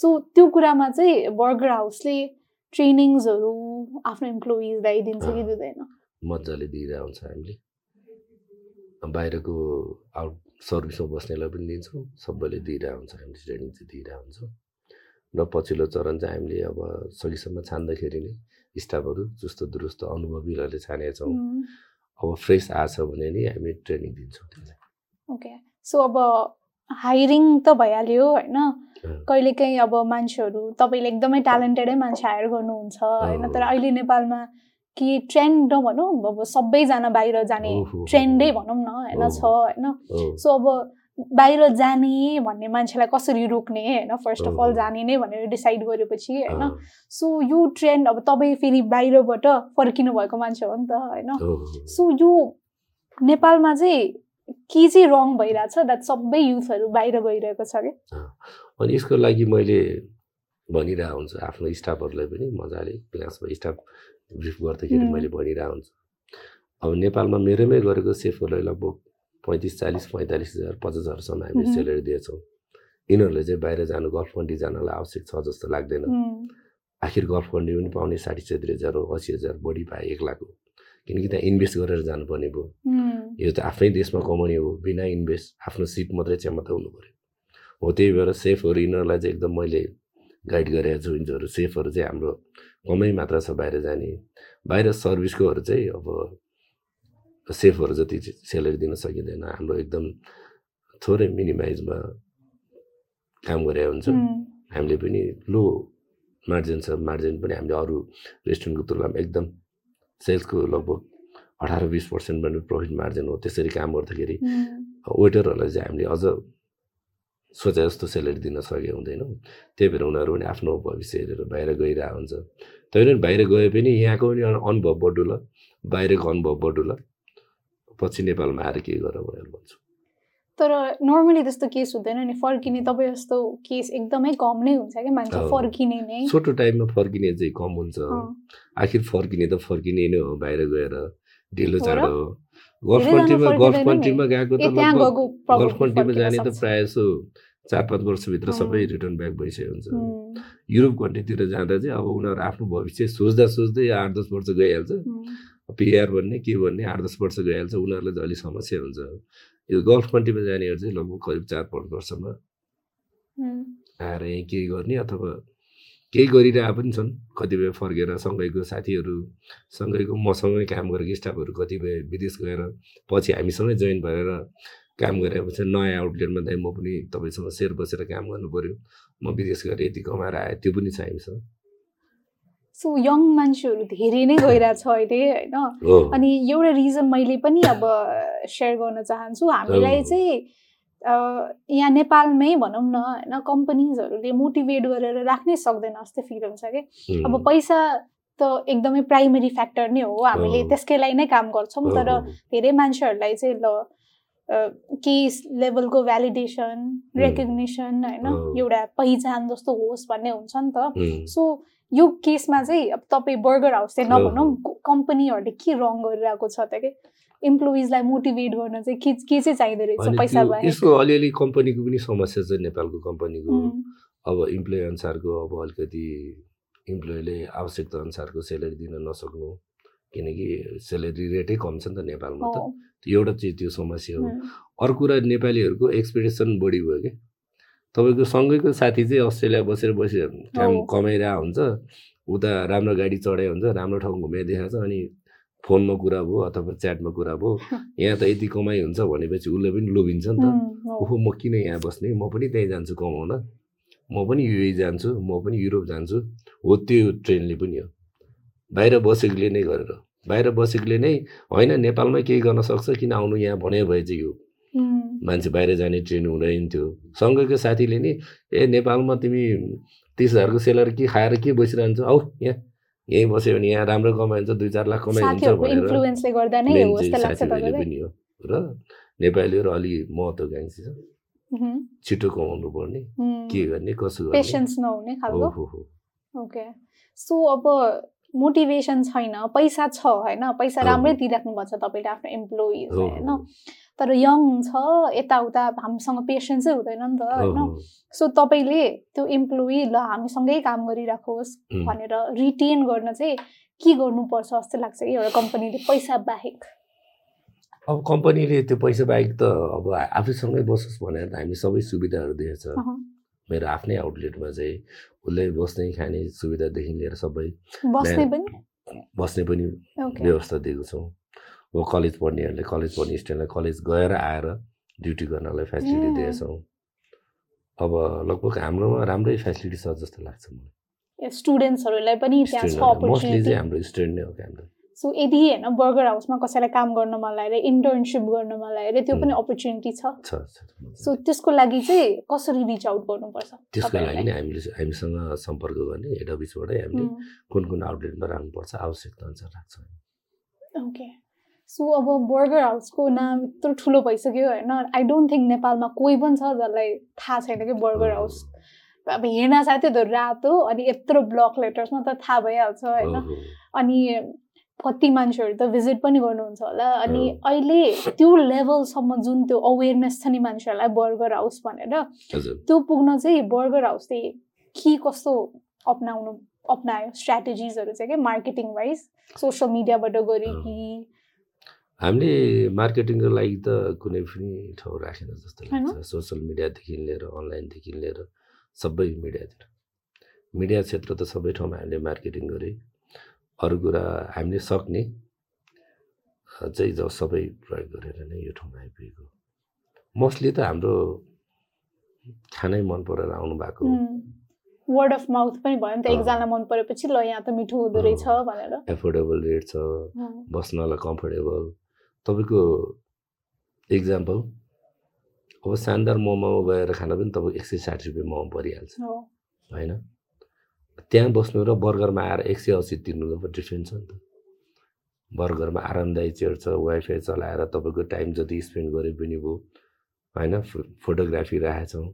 [SPEAKER 2] सो त्यो कुरामा चाहिँ बर्गर हाउसले ट्रेनिङ्सहरू आफ्नो इम्प्लोइजलाई दिन्छ कि। दिँदैन?
[SPEAKER 1] मजाले दिइरहेको हुन्छ हामीले। बाहिरको आउट सर्भिसमा बस्नेलाई पनि दिन्छौँ सबैले दिइरहेको हुन्छ हामीले ट्रेनिङ चाहिँ दिइरहेको हुन्छौँ र पछिल्लो चरण चाहिँ हामीले अब सकेसम्म छान्दाखेरि नै स्टाफहरू चुस्त दुरुस्त अनुभवीहरूले छानेका छौँ अब फ्रेस आछ भने नि हामी ट्रेनिङ दिन्छौँ त्यसलाई।
[SPEAKER 2] ओके सो अब हायरिङ त भइहाल्यो होइन। कहिलेकाहीँ अब मान्छेहरू तपाईँले एकदमै ट्यालेन्टेडै मान्छे हायर गर्नुहुन्छ होइन तर। अहिले नेपालमा के ट्रेन्ड नभनौँ अब सबैजना बाहिर जाने। ट्रेन्डै भनौँ न होइन। छ होइन सो अब बाहिर जाने भन्ने मान्छेलाई कसरी रोक्ने होइन फर्स्ट अफ अल। जाने नै भनेर डिसाइड गरेपछि होइन सो यो ट्रेन्ड अब तपाईँ फेरि बाहिरबाट फर्किनु भएको मान्छे हो नि त होइन। सो यो नेपालमा चाहिँ के चाहिँ रङ भइरहेछ द्याट सबै युथहरू बाहिर गइरहेको छ कि?
[SPEAKER 1] अनि यसको लागि मैले भनिरहेको हुन्छु आफ्नो स्टाफहरूलाई पनि मजाले क्लासमा स्टाफ ब्रिफ गर्दाखेरि। मैले भनिरहेको हुन्छु। अब नेपालमा मेरोमै गरेको सेफहरूलाई लगभग पैँतिस चालिस पैँतालिस हजार पचास हजारसम्म हामीले। सेलेरी दिएछौँ। यिनीहरूले चाहिँ बाहिर जानु गल्फ कन्ट्री जानलाई आवश्यक छ जस्तो लाग्दैन। आखिर गल्फ कन्ट्री पनि पाउने साठी सत्तरी हजार हो असी हजार बढी पाए एक लाख हो। किनकि त्यहाँ इन्भेस्ट गरेर जानुपर्ने भयो। यो त आफ्नै देशमा कमाउने हो बिना इन्भेस्ट आफ्नो सिप मात्रै क्षमता हुनु पऱ्यो। हो त्यही भएर सेफहरू यिनीहरूलाई चाहिँ एकदम मैले गाइड गरेको छु यिनीहरू सेफहरू चाहिँ हाम्रो कमै मात्रा छ बाहिर जाने। बाहिर सर्भिसकोहरू चाहिँ अब सेफहरू जति सेलेरी दिन सकिँदैन। हाम्रो एकदम थोरै मिनिमाइजमा काम गरेको हुन्छ। हामीले पनि लो मार्जिन छ मार्जिन पनि हामीले अरू रेस्टुरेन्टको तुलनामा एकदम सेल्सको लगभग अठार बिस पर्सेन्ट पनि प्रफिट मार्जिन हो। त्यसरी काम गर्दाखेरि वेटरहरूलाई चाहिँ हामीले अझ सोचे जस्तो सेलेरी दिन सकेको हुँदैनौँ। त्यही भएर उनीहरू पनि आफ्नो भविष्य हेरेर बाहिर गइरहेको हुन्छ। त्यही पनि बाहिर गए पनि यहाँको पनि अनु- अनुभव बडुला बाहिरको अनुभव बडुला पछि नेपालमा आएर के गर भनेर भन्छु।
[SPEAKER 2] तर नर्मली त्यस्तो केस हुँदैन नि फर्किने तपाईँ जस्तो केस एकदमै कम नै हुन्छ क्या मान्छे। फर्किने नै
[SPEAKER 1] छोटो टाइममा फर्किने चाहिँ कम हुन्छ आखिर फर्किने त फर्किने नै हो बाहिर गएर ढिलो? चाँडो हो गल्फ कन्ट्रीमा गल्फ। कन्ट्रीमा गएको त गल्फ कन्ट्रीमा जाने त। प्रायः जसो चार पाँच वर्षभित्र। सबै रिटर्न ब्याक भइसकेको हुन्छ युरोप कन्ट्रीतिर जाँदा चाहिँ अब उनीहरू आफ्नो भविष्य सोच्दा सोच्दै आठ दस वर्ष गइहाल्छ पिआर भन्ने के भन्ने आठ दस वर्ष गइहाल्छ उनीहरूलाई चाहिँ अलिक समस्या हुन्छ यो गल्फ कन्ट्रीमा जानेहरू चाहिँ लगभग करिब चार पाँच वर्षमा आएर यहीँ केही गर्ने अथवा केही गरिरहेको पनि छन्। कतिपय फर्केर सँगैको साथीहरू सँगैको मसँगै काम गरेको स्टाफहरू कतिपय विदेश गएर पछि हामीसँगै जोइन भएर काम गरेपछि नयाँ आउटलेटमा दाइ म पनि तपाईँसँग सेयर बसेर काम गर्नु पऱ्यो म विदेश गएर यति कमाएर आएँ त्यो पनि छ हामीसँग।
[SPEAKER 2] सो यङ मान्छेहरू धेरै नै गइरहेछ अहिले होइन? अनि एउटा रिजन मैले पनि अब सेयर गर्न चाहन्छु हामीलाई। चाहिँ यहाँ नेपालमै भनौँ न होइन? कम्पनीजहरूले मोटिभेट गरेर राख्नै सक्दैन जस्तै फिल हुन्छ कि? अब पैसा त एकदमै प्राइमेरी फ्याक्टर नै हो हामीले। त्यसकै लागि नै काम गर्छौँ तर। धेरै मान्छेहरूलाई चाहिँ ल केही लेभलको भ्यालिडेसन रेकग्नेसन होइन। एउटा पहिचान जस्तो होस् भन्ने हुन्छ नि त। सो यो केसमा चाहिँ अब तपाईँ बर्गर हाउस चाहिँ नभनौँ। कम्पनीहरूले के रङ गरिरहेको छ त कि? इम्प्लोइजलाई मोटिभेट गर्न चाहिँ के के चाहिँ चाहिँदो रहेछ पैसा
[SPEAKER 1] यसको अलिअलि कम्पनीको पनि समस्या छ नेपालको कम्पनीको। अब इम्प्लोइ अनुसारको अब अलिकति इम्प्लोइले आवश्यकता अनुसारको सेलेरी दिन नसक्नु किनकि सेलेरी रेटै कम छ नि त नेपालमा त। एउटा चाहिँ त्यो समस्या हो। अर्को कुरा नेपालीहरूको एक्सपेक्टेसन बढी भयो कि? तपाईँको सँगैको साथी चाहिँ अस्ट्रेलिया बसेर बसी काम। कमाइरहेको हुन्छ। उता राम्रो गाडी चढाइ हुन्छ राम्रो ठाउँ घुमाइदिएको छ अनि फोनमा कुरा भयो अथवा च्याटमा कुरा भयो। यहाँ त यति कमाइ हुन्छ भनेपछि उसले पनि लोभिन्छ नि त। ओहो म किन यहाँ बस्ने? म पनि त्यहीँ जान्छु कमाउन। म पनि युए जान्छु म पनि युरोप जान्छु। हो त्यो ट्रेनले पनि हो। बाहिर बसेकोले नै गरेर। बाहिर बसेकोले नै होइन नेपालमै केही गर्न सक्छ किन आउनु यहाँ भने भए चाहिँ यो मान्छे बाहिर जाने ट्रेन हुँदैन थियो सँगैको साथीले नि ए नेपालमा तिमी तिस हजारको सेलर के खाएर के बसिरहन्छ? औ यहाँ यहीँ बस्यो भने यहाँ राम्रो कमाइ हुन्छ दुई चार लाख कमाइ हुन्छ
[SPEAKER 2] साथीहरूको
[SPEAKER 1] भनेर।
[SPEAKER 2] इन्फ्लुएन्सले गर्दा नै
[SPEAKER 1] मेन
[SPEAKER 2] हो
[SPEAKER 1] चाहिँ
[SPEAKER 2] जस्तो लाग्छ
[SPEAKER 1] साथीभाइले
[SPEAKER 2] तपाईँलाई।
[SPEAKER 1] पनि हो। र नेपालीहरू अलि महत्त्वकाङ्क्षी छ
[SPEAKER 2] उम्,
[SPEAKER 1] छिटो कमाउनु पर्ने। के गर्ने कसो गर्ने? हो हो। हो
[SPEAKER 2] सो अब मोटिभेसन छैन पैसा छ होइन? पैसा
[SPEAKER 1] हो,
[SPEAKER 2] राम्रै
[SPEAKER 1] हो।
[SPEAKER 2] दिइराख्नु भएको छ तपाईँले आफ्नो इम्प्लोइज
[SPEAKER 1] हो,
[SPEAKER 2] होइन?
[SPEAKER 1] हो,
[SPEAKER 2] तर यङ छ यताउता हामीसँग पेसेन्सै हुँदैन नि त होइन। सो तपाईँले त्यो इम्प्लोइ ल हामीसँगै काम गरिराखोस् भनेर रिटेन गर्न चाहिँ के गर्नुपर्छ जस्तो लाग्छ कि एउटा कम्पनीले पैसा बाहेक?
[SPEAKER 1] अब कम्पनीले त्यो पैसा बाहेक त अब आफूसँगै बसोस् भनेर त हामी सबै सुविधाहरू दिएछ। मेरो आफ्नै आउटलेटमा चाहिँ उसले बस्ने खाने सुविधादेखि लिएर सबै
[SPEAKER 2] बस्ने पनि?
[SPEAKER 1] बस्ने पनि
[SPEAKER 2] ओके
[SPEAKER 1] व्यवस्था दिएको छौँ। अब कलेज पढ्नेहरूले कलेज पढ्ने स्टुडेन्टलाई कलेज गएर आएर ड्युटी गर्नलाई फेसिलिटी. दिएछौँ। अब लगभग हाम्रोमा राम्रै फेसिलिटी छ जस्तो लाग्छ मलाई।
[SPEAKER 2] स्टुडेन्ट्सहरूलाई पनि
[SPEAKER 1] मोस्टली चाहिँ हाम्रो स्टुडेन्ट नै हो कि हाम्रो।
[SPEAKER 2] सो यदि होइन बर्गर हाउसमा कसैलाई काम गर्न मन लागेर इन्टर्नसिप गर्न मन लागेर त्यो पनि. अपर्च्युनिटी छ। सो त्यसको लागि चाहिँ कसरी रिच आउट गर्नुपर्छ
[SPEAKER 1] त्यसको लागि? नै हामीले हामीसँग सम्पर्क गर्ने हेड अफिसबाटै हामीले कुन कुन आउटलेटमा राख्नुपर्छ आवश्यकता अनुसार राख्छौँ।
[SPEAKER 2] ओके सो अब बर्गर हाउसको नाम यत्रो ठुलो भइसक्यो होइन। आई डोन्ट थिङ्क नेपालमा कोही पनि छ जसलाई थाहा छैन कि बर्गर हाउस। अब हेर्न साथै त्यो रातो अनि यत्रो ब्लक लेटर्समा त थाहा भइहाल्छ होइन। अनि कति मान्छेहरू त भिजिट पनि गर्नुहुन्छ होला। अनि। अहिले त्यो लेभलसम्म जुन त्यो अवेरनेस छ नि मान्छेहरूलाई बर्गर हाउस भनेर त्यो पुग्न चाहिँ बर्गर हाउसले के कस्तो अप्नाउनु अप्नायो स्ट्राटेजिजहरू चाहिँ के? मार्केटिङ वाइज सोसियल मिडियाबाट गऱ्यो। कि
[SPEAKER 1] हामीले मार्केटिङको लागि त कुनै पनि ठाउँ राखेन जस्तो? लाग्छ। सोसियल मिडियादेखि लिएर अनलाइनदेखि लिएर सबै मिडियातिर। मिडिया क्षेत्र त सबै ठाउँमा हामीले मार्केटिङ गरे अरू कुरा हामीले सक्ने चाहिँ ज सबै प्रयोग गरेर नै यो ठाउँमा आइपुगेको मोस्टली त हाम्रो खानै मन परेर आउनु भएको।
[SPEAKER 2] वर्ड अफ माउथ पनि भयो नि त। एकजना मन परेपछि ल यहाँ त मिठो हुँदो रहेछ भनेर।
[SPEAKER 1] एफोर्डेबल रेट छ। बस्नलाई कम्फोर्टेबल तपाईँको इक्जाम्पल अब शानदार मोमोमा गएर खान पनि तपाईँको एक सय साठी रुपियाँ मोमो परिहाल्छ। होइन? त्यहाँ बस्नु र बर्गरमा आएर एक सय असी तिर्नुको डिफ्रेन्स छ नि त। बर्गरमा आरामदायी चेयर छ वाइफाई चलाएर तपाईँको टाइम जति स्पेन्ड गरे पनि भयो होइन? फोटोग्राफी राखेछौँ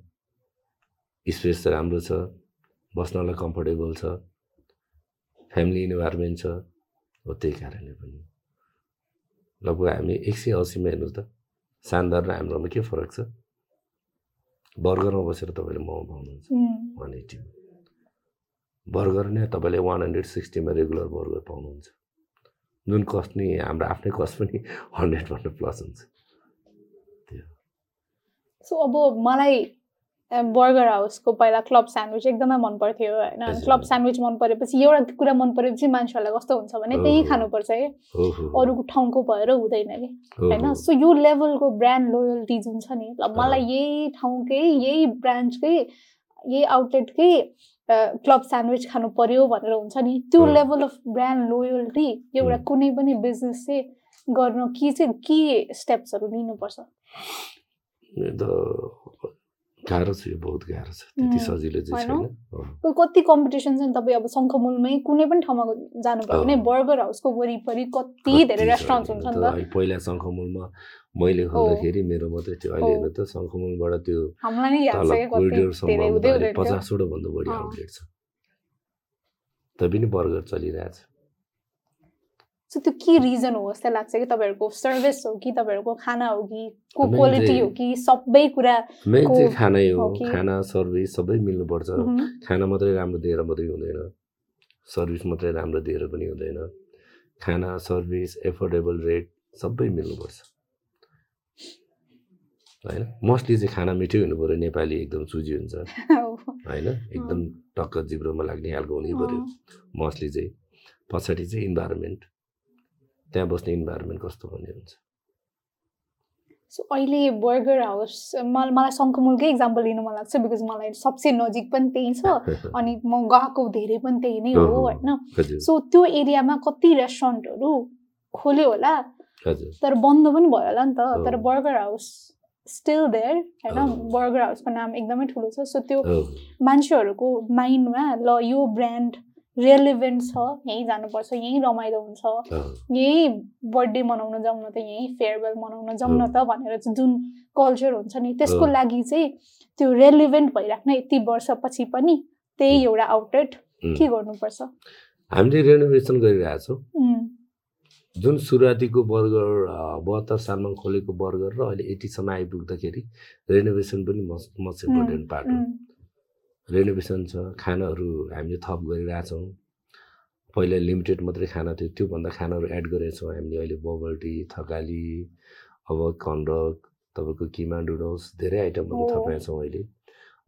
[SPEAKER 1] स्पेस राम्रो छ। बस्नलाई कम्फोर्टेबल छ। फ्यामिली इन्भाइरोमेन्ट छ। हो त्यही कारणले पनि। लगभग हामी एक सय असीमा हेर्नुहोस् त। शानदार र हाम्रोमा के फरक छ? बर्गरमा बसेर तपाईँले मोमो पाउनुहुन्छ वान एट्टी। बर्गर नै तपाईँले वान हन्ड्रेड सिक्सटीमा रेगुलर बर्गर पाउनुहुन्छ। जुन कस्ट नि हाम्रो आफ्नै कस्ट पनि हन्ड्रेडभन्दा प्लस हुन्छ।
[SPEAKER 2] सो अब मलाई बर्गर हाउसको पहिला क्लब स्यान्डविच एकदमै मन पर्थ्यो होइन। क्लब स्यान्डविच मन परेपछि एउटा कुरा मन परेपछि मान्छेहरूलाई कस्तो हुन्छ भने त्यही। खानुपर्छ है अरूको ठाउँको भएर हुँदैन कि होइन। सो यो लेभलको ब्रान्ड लोयल्टी जुन छ नि ल मलाई। यही ठाउँकै यही ब्रान्चकै यही आउटलेटकै क्लब स्यान्डविच खानु पर्यो भनेर हुन्छ नि त्यो। लेभल अफ ब्रान्ड लोयल्टी एउटा। कुनै पनि बिजनेस चाहिँ गर्न के चाहिँ के स्टेप्सहरू लिनुपर्छ
[SPEAKER 1] गाह्रो छ यो बहुत गाह्रो छ। त्यति सजिलो चाहिँ? छैन।
[SPEAKER 2] कति कम्पिटिसन छ नि तपाईँ अब शङ्खमुलमै कुनै पनि ठाउँमा जानुभयो भने। बर्गर हाउसको वरिपरि कति धेरै
[SPEAKER 1] हेर्नु
[SPEAKER 2] हुन्छ
[SPEAKER 1] त,
[SPEAKER 2] नि त
[SPEAKER 1] पहिला शङ्खमुलमा मैले खोल्दाखेरि मेरो मात्रै थियो। अहिले। हेर्नु त शङ्खमुलबाट त्यो पचासवटा भन्दा बढी। आउटलेट छ। तैपनि बर्गर चलिरहेछ।
[SPEAKER 2] सो त्यो के रिजन हो जस्तो लाग्छ कि तपाईँहरूको सर्भिस हो कि तपाईँहरूको खाना हो कि को क्वालिटी हो कि सबै कुरा
[SPEAKER 1] मेन चाहिँ खानै हो खाना सर्भिस सबै मिल्नुपर्छ। खाना मात्रै राम्रो दिएर मात्रै हुँदैन। सर्भिस मात्रै राम्रो दिएर पनि हुँदैन। खाना सर्भिस एफोर्डेबल रेट सबै मिल्नुपर्छ। होइन? मोस्टली चाहिँ खाना मिठै हुनु पऱ्यो नेपाली एकदम सुजी हुन्छ। होइन? एकदम टक्क जिब्रोमा लाग्ने खालको हुनै पऱ्यो। मोस्टली चाहिँ पछाडि चाहिँ इन्भाइरोमेन्ट त्यहाँ बस्ने इन्भाइरोमेन्ट कस्तो भन्ने हुन्छ।
[SPEAKER 2] सो अहिले बर्गर हाउस मलाई मलाई शङ्खमुलकै इक्जाम्पल लिनु मन लाग्छ बिकज मलाई सबसे नजिक पनि त्यही छ अनि म गएको धेरै पनि त्यही नै हो। होइन। सो त्यो एरियामा कति रेस्टुरेन्टहरू खोल्यो होला तर बन्द पनि भयो होला नि त। तर। बर्गर हाउस स्टिल देयर होइन। बर्गर हाउसको नाम एकदमै ठुलो छ। सो त्यो मान्छेहरूको माइन्डमा ल यो ब्रान्ड रेलिभेन्ट छ यहीँ जानुपर्छ यहीँ रमाइलो हुन्छ। यहीँ बर्थडे मनाउन जाउँ न त यहीँ फेयरवेल मनाउन जाउँ न त भनेर चाहिँ जुन कल्चर हुन्छ नि त्यसको। लागि चाहिँ त्यो रेलिभेन्ट भइराख्न यति वर्षपछि पनि त्यही एउटा आउटलेट। के गर्नुपर्छ?
[SPEAKER 1] हामीले रेनोभेसन गरिरहेछौँ जुन सुरुवातीको बर्गर बहत्तर सालमा खोलेको बर्गर र अहिले एट्टीसम्म आइपुग्दाखेरि रेनोभेसन पनि मस्ट मस्ट इम्पोर्टेन्ट पार्ट हो। रेनोभेसन छ खानाहरू हामीले थप गरिरहेछौँ। पहिला लिमिटेड मात्रै खाना थियो त्योभन्दा खानाहरू एड गरेका छौँ हामीले। अहिले बबल टी थकाली अब कन्डक तपाईँको किमा डुडल्स धेरै आइटमहरू
[SPEAKER 2] ओ।
[SPEAKER 1] थपेका छौँ अहिले।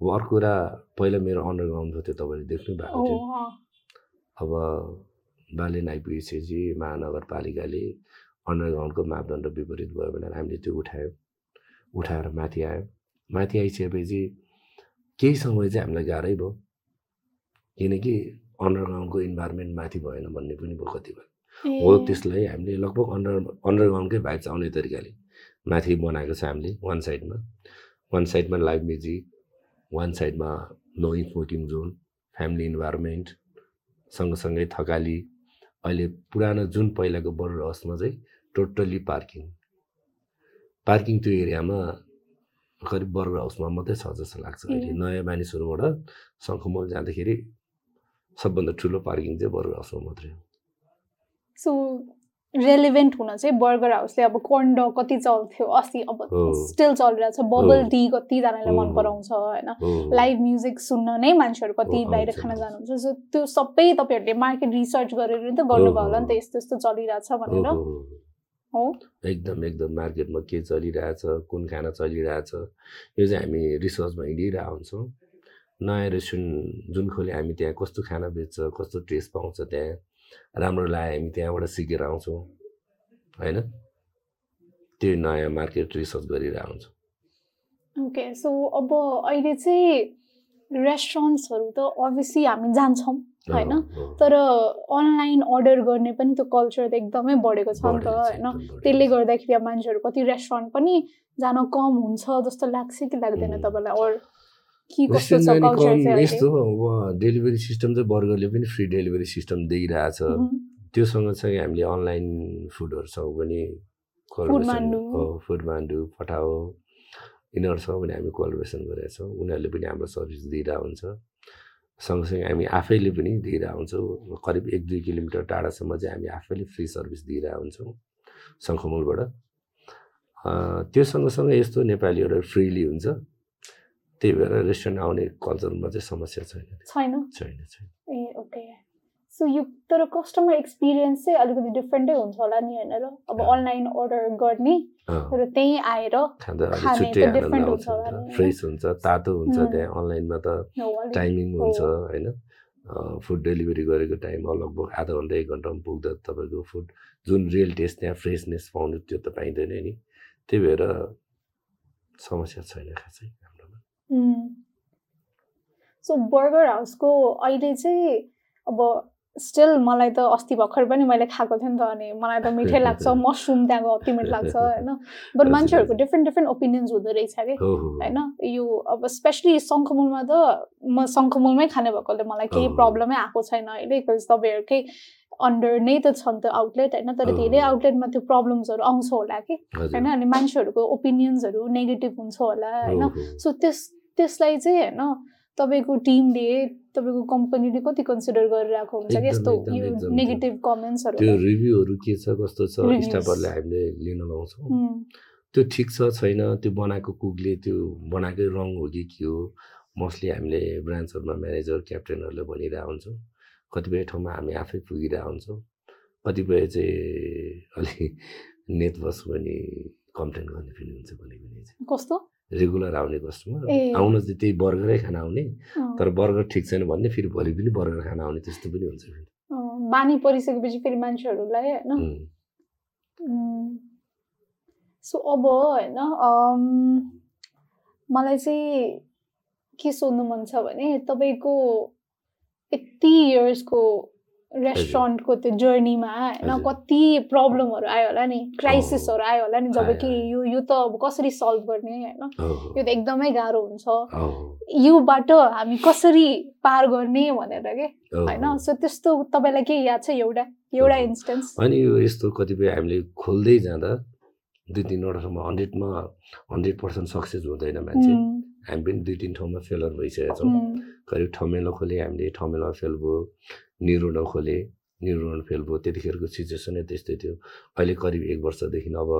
[SPEAKER 1] अब अर्को कुरा पहिला मेरो अन्डरग्राउन्ड थियो तपाईँले देख्नु भएको थियो।
[SPEAKER 2] अँ,
[SPEAKER 1] अब बालेन आइपुगेपछि महानगरपालिकाले अन्डरग्राउन्डको मापदण्ड विपरीत भयो भनेर हामीले त्यो उठायो। उठाएर माथि आयो। माथि आइसकेपछि केही समय चाहिँ हामीलाई गाह्रै भयो। किनकि अन्डरग्राउन्डको इन्भाइरोमेन्ट माथि भएन भन्ने पनि भयो कतिपय।
[SPEAKER 2] ए,
[SPEAKER 1] हो त्यसलाई हामीले लगभग अन्डर अन्डरग्राउन्डकै चाहिँ आउने तरिकाले। माथि बनाएको छ हामीले वान साइडमा वान साइडमा लाइभ म्युजिक वान साइडमा no smoking zone family environment सँगसँगै थकाली। अहिले पुरानो जुन पहिलाको बर्डर हाउसमा चाहिँ टोटल्ली पार्किङ पार्किङ त्यो एरियामा करिब बर्गर हाउसमा मात्रै छ जस्तो लाग्छ अहिले। नयाँ मानिसहरूबाट शङ्खमल जाँदाखेरि सबभन्दा ठुलो पार्किङ चाहिँ बर्गर हाउसमा मात्रै हो
[SPEAKER 2] सो रेलिभेन्ट हुन चाहिँ बर्गर हाउसले अब कर्न डग कति चल्थ्यो अस्ति अब। स्टिल चलिरहेछ बबल। टी कतिजनाले
[SPEAKER 1] हो,
[SPEAKER 2] मन। पराउँछ होइन। लाइभ म्युजिक सुन्न नै मान्छेहरू कति बाहिर खान। जानुहुन्छ सो त्यो सबै तपाईँहरूले मार्केट रिसर्च गरेर त गर्नुभयो होला नि त यस्तो यस्तो चलिरहेछ भनेर
[SPEAKER 1] एकदम एकदम मार्केटमा के चलिरहेछ कुन खाना चलिरहेछ यो चाहिँ हामी रिसर्चमा हिँडिरहेको हुन्छौँ। नयाँ रेस्टुरेन्ट जुन खोले हामी त्यहाँ कस्तो खाना बेच्छ कस्तो टेस्ट पाउँछ त्यहाँ राम्रो लाग्यो हामी त्यहाँबाट सिकेर आउँछौँ होइन? त्यो नयाँ मार्केट रिसर्च गरिरहेको हुन्छौँ।
[SPEAKER 2] ओके सो अब अहिले चाहिँ रेस्टुरेन्ट्सहरू त अभियसली हामी जान्छौँ। होइन। तर अनलाइन अर्डर गर्ने पनि त्यो कल्चर त एकदमै बढेको छ नि त होइन? त्यसले। गर्दाखेरि अब मान्छेहरू कति रेस्टुरेन्ट पनि जान कम हुन्छ जस्तो लाग्छ कि लाग्दैन। तपाईँलाई? अर
[SPEAKER 1] यस्तो अब डेलिभरी सिस्टम चाहिँ बर्गरले पनि फ्री डेलिभरी सिस्टम दिइरहेछ? त्योसँग चाहिँ हामीले अनलाइन फुडहरूसँग पनि
[SPEAKER 2] फुडमान्डु
[SPEAKER 1] पठाओ। यिनीहरूसँग पनि हामी कोलाबरेसन गरेका छौँ। उनीहरूले पनि हाम्रो सर्भिस दिइरहेको हुन्छ सँगसँगै हामी आफैले पनि दिइरहेको हुन्छौँ करिब एक दुई किलोमिटर टाढासम्म चाहिँ हामी आफैले फ्री सर्भिस हुन्छौँ शङ्खमुलबाट त्यो सँगसँगै यस्तो नेपालीहरू फ्रिली हुन्छ। त्यही भएर रेस्टुरेन्ट आउने कल्चरमा चाहिँ समस्या छैन।
[SPEAKER 2] छैन।
[SPEAKER 1] छैन छैन।
[SPEAKER 2] ए सो यो तर कस्टमर एक्सपिरियन्स चाहिँ अलिकति डिफ्रेन्टै हुन्छ होला नि होइन र अब। अनलाइन अर्डर गर्ने र त्यहीँ आएर?
[SPEAKER 1] फ्रेस हुन्छ तातो हुन्छ। त्यहाँ अनलाइनमा त टाइमिङ। हुन्छ होइन फुड डेलिभरी गरेको टाइम लगभग आधा घन्टा एक घन्टामा पुग्दा तपाईँको फुड जुन रियल टेस्ट त्यहाँ फ्रेसनेस पाउनु त्यो त पाइँदैन नि त्यही भएर समस्या छैन खासै हाम्रोमा.
[SPEAKER 2] सो बर्गर हाउसको अहिले चाहिँ अब स्टिल मलाई त अस्ति भर्खर पनि मैले खाएको थिएँ नि त अनि मलाई त मिठै लाग्छ मसरुम त्यहाँको अति मिठो लाग्छ होइन। बट मान्छेहरूको डिफ्रेन्ट डिफ्रेन्ट ओपिनियन्स हुँदो रहेछ कि होइन? यो अब स्पेसली शङ्खमुलमा त म शङ्खमुलमै खाने भएकोले मलाई केही। प्रब्लमै आएको छैन अहिले बिकज तपाईँहरूकै अन्डर नै त छ नि त आउटलेट होइन? तर। धेरै आउटलेटमा त्यो प्रब्लम्सहरू आउँछ होला कि होइन? अनि मान्छेहरूको ओपिनियन्सहरू नेगेटिभ हुन्छ होला होइन। सो त्यस त्यसलाई चाहिँ होइन तपाईँको टिमले तपाईँको कम्पनीले कति कन्सिडर गरिरहेको हुन्छ कि? यस्तो। नेगेटिभ कमेन्ट्सहरू
[SPEAKER 1] त्यो रिभ्यूहरू के छ कस्तो छ. स्टाफहरूले हामीले लिन लाउँछौँ त्यो ठिक छ छैन त्यो बनाएको कुकले त्यो बनाएकै रङ हो कि के हो मोस्टली हामीले ब्रान्चहरूमा म्यानेजर क्याप्टेनहरूले भनिरहेको हुन्छौँ। कतिपय ठाउँमा हामी आफै पुगिरहेको हुन्छौँ। कतिपय चाहिँ अलिक नेटबस पनि कम्प्लेन गर्ने पनि हुन्छ कुनै चाहिँ।
[SPEAKER 2] कस्तो?
[SPEAKER 1] रेगुलर आउने कस्टमर। आउन चाहिँ त्यही बर्गरै खान आउने तर बर्गर ठिक छैन भन्ने फेरि भोलि पनि बर्गर खान आउने त्यस्तो पनि हुन्छ फेरि।
[SPEAKER 2] बानी परिसकेपछि फेरि मान्छेहरूलाई होइन? सो अब होइन मलाई चाहिँ के सोध्नु मन छ भने तपाईँको यति इयर्सको रेस्टुरेन्टको त्यो जर्नीमा होइन। कति प्रब्लमहरू आयो होला नि क्राइसिसहरू आयो होला नि जब कि। यो यो त अब कसरी सल्भ गर्ने होइन? यो त एकदमै गाह्रो हुन्छ। योबाट हामी कसरी पार गर्ने भनेर के होइन। सो त्यस्तो तपाईँलाई के याद छ एउटा एउटा। इन्स्टेन्स
[SPEAKER 1] अनि यो यस्तो कतिपय हामीले खोल्दै जाँदा दुई तिनवटासम्म हन्ड्रेडमा हन्ड्रेड पर्सेन्ट सक्सेस हुँदैन मान्छे। हामी पनि दुई तिन ठाउँमा फेलर भइसकेका छौँ। करिब ठमेलो खोले हामीले ठमेलोमा फेल भयो। निरुडो खोले निरुडो फेल भयो त्यतिखेरको सिचुएसनै त्यस्तै थियो। अहिले करिब एक वर्षदेखि अब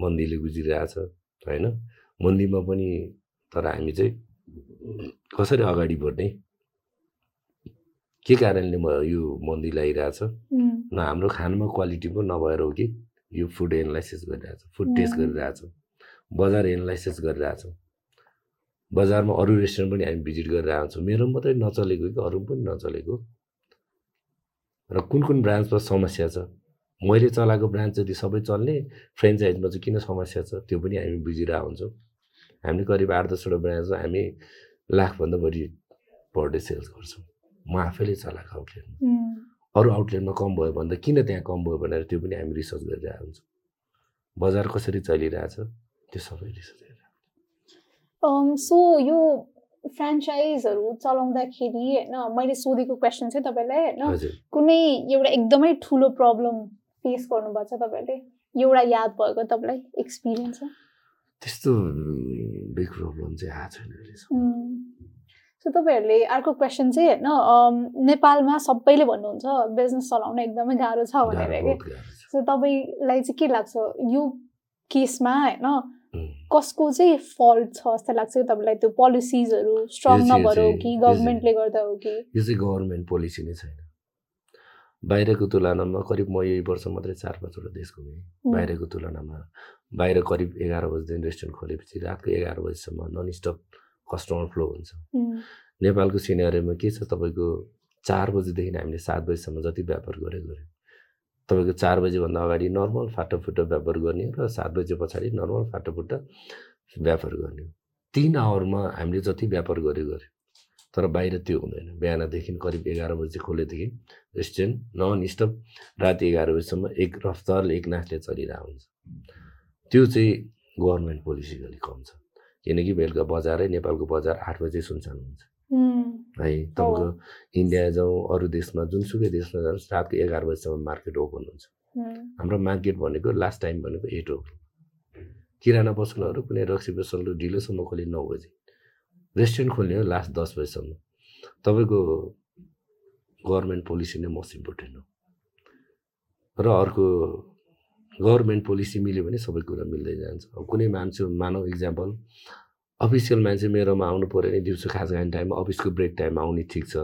[SPEAKER 1] मन्दीले गुजिरहेछ होइन? मन्दीमा पनि तर हामी चाहिँ कसरी अगाडि बढ्ने? के कारणले म यो मन्दी लागिरहेछ न हाम्रो खानामा क्वालिटी पो नभएर हो कि? यो फुड एनालाइसिस गरिरहेछ फुड टेस्ट. गरिरहेछ बजार एनालाइसिस गरिरहेछ। बजारमा अरू रेस्टुरेन्ट पनि हामी भिजिट गरेर आउँछौँ मेरो मात्रै नचलेको कि अरू पनि नचलेको? र कुन कुन ब्रान्चमा समस्या छ? मैले चलाएको ब्रान्च जति सबै चल्ने फ्रेन्चाइजमा चाहिँ किन समस्या छ? त्यो पनि हामी बुझिरहेको हुन्छौँ हामीले करिब आठ दसवटा ब्रान्चमा हामी लाखभन्दा बढी पर डे सेल्स गर्छौँ। म आफैले चलाएको आउटलेटमा अरू आउटलेटमा कम भयो भन्दा किन त्यहाँ कम भयो भनेर त्यो पनि हामी रिसर्च गरिरहेको हुन्छौँ बजार कसरी चलिरहेछ? त्यो सबै रिसर्च गरिरहेको
[SPEAKER 2] सो यो फ्रेन्चाइजहरू चलाउँदाखेरि होइन मैले सोधेको क्वेसन चाहिँ तपाईँलाई होइन कुनै एउटा एकदमै ठुलो प्रब्लम फेस गर्नुभएको छ तपाईँले एउटा याद भएको तपाईँलाई एक्सपिरियन्स छ
[SPEAKER 1] त्यस्तो बिग प्रब्लम चाहिँ आएको छैन
[SPEAKER 2] सो तपाईँहरूले अर्को क्वेसन चाहिँ होइन नेपालमा सबैले भन्नुहुन्छ बिजनेस चलाउन एकदमै गाह्रो छ भनेर कि। सो तपाईँलाई चाहिँ के लाग्छ? यो केसमा होइन कसको चाहिँ फल्ट छ जस्तो लाग्छ कि तपाईँलाई त्यो पोलिसिजहरू स्ट्रङ नभएर हो कि गभर्मेन्टले गर्दा हो कि?
[SPEAKER 1] यो चाहिँ गभर्मेन्ट पोलिसी नै छैन। बाहिरको तुलनामा करिब म यही वर्ष मात्रै चार पाँचवटा देश घुमेँ। बाहिरको तुलनामा बाहिर करिब एघार बजीदेखि रेस्टुरेन्ट खोलेपछि रातको एघार बजीसम्म नन स्टप कस्टमर फ्लो हुन्छ नेपालको सिनेरीमा के छ तपाईँको? चार बजीदेखि हामीले सात बजीसम्म जति व्यापार गरे गऱ्यो। तपाईँको चार बजीभन्दा अगाडि नर्मल फाटोफुट्टो व्यापार गर्ने र सात बजी पछाडि नर्मल फाटोफुट्टा व्यापार गर्ने। तिन आवरमा हामीले जति व्यापार गऱ्यो गऱ्यो तर बाहिर त्यो हुँदैन। बिहानदेखि करिब एघार बजी खोलेदेखि रेस्टुरेन्ट नन स्टप राति एघार बजीसम्म एक रफ्तारले एक नाचले चलिरहेको हुन्छ। त्यो चाहिँ गभर्मेन्ट पोलिसी अलिक कम छ। किनकि बेलुका बजारै नेपालको बजार आठ बजी सुनसान हुन्छ। है तपाईँको इन्डिया जाउँ अरू देशमा जुनसुकै देशमा जानुहोस् रातको एघार बजीसम्म मार्केट ओपन हुन्छ। हाम्रो मार्केट भनेको लास्ट टाइम भनेको एट ओ किराना पसलहरू कुनै रक्सी पसलहरू ढिलोसम्म खोले नौ बजी। रेस्टुरेन्ट खोल्ने हो लास्ट दस बजीसम्म। तपाईँको गभर्मेन्ट पोलिसी नै मोस्ट इम्पोर्टेन्ट हो। र अर्को गभर्मेन्ट पोलिसी मिल्यो भने सबै कुरा मिल्दै जान्छ। अब कुनै मान्छे मानव इक्जाम्पल अफिसियल मान्छे मेरोमा आउनु पऱ्यो भने दिउँसो खाजा खाने टाइममा अफिसको ब्रेक टाइममा आउने ठिक छ।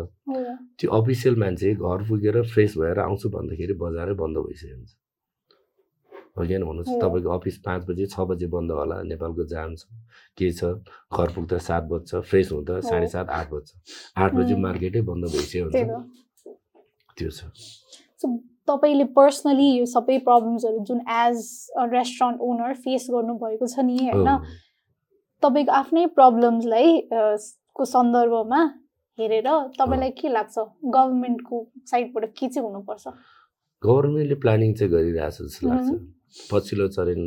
[SPEAKER 1] त्यो अफिसियल मान्छे घर पुगेर फ्रेस भएर आउँछु भन्दाखेरि बजारै बन्द भइसकेको हुन्छ हो किन भन्नुहोस्। तपाईँको अफिस पाँच बजे छ बजे बन्द होला नेपालको जाम छ के छ घर पुग्दा सात बज्छ फ्रेस हुँदा। साढे सात आठ बज्छ आठ बजी. मार्केटै बन्द भइसकेको
[SPEAKER 2] त्यही
[SPEAKER 1] हुन्छ त्यो छ
[SPEAKER 2] तपाईँले पर्सनली यो सबै प्रब्लम्सहरू जुन एज रेस्टुरेन्ट ओनर फेस गर्नुभएको छ नि होइन। तपाईँको आफ्नै प्रब्लम्सलाई को सन्दर्भमा हेरेर तपाईँलाई के लाग्छ गभर्मेन्टको साइडबाट के चाहिँ हुनुपर्छ
[SPEAKER 1] गभर्मेन्टले प्लानिङ चाहिँ गरिरहेछ जस्तो लाग्छ। पछिल्लो चरण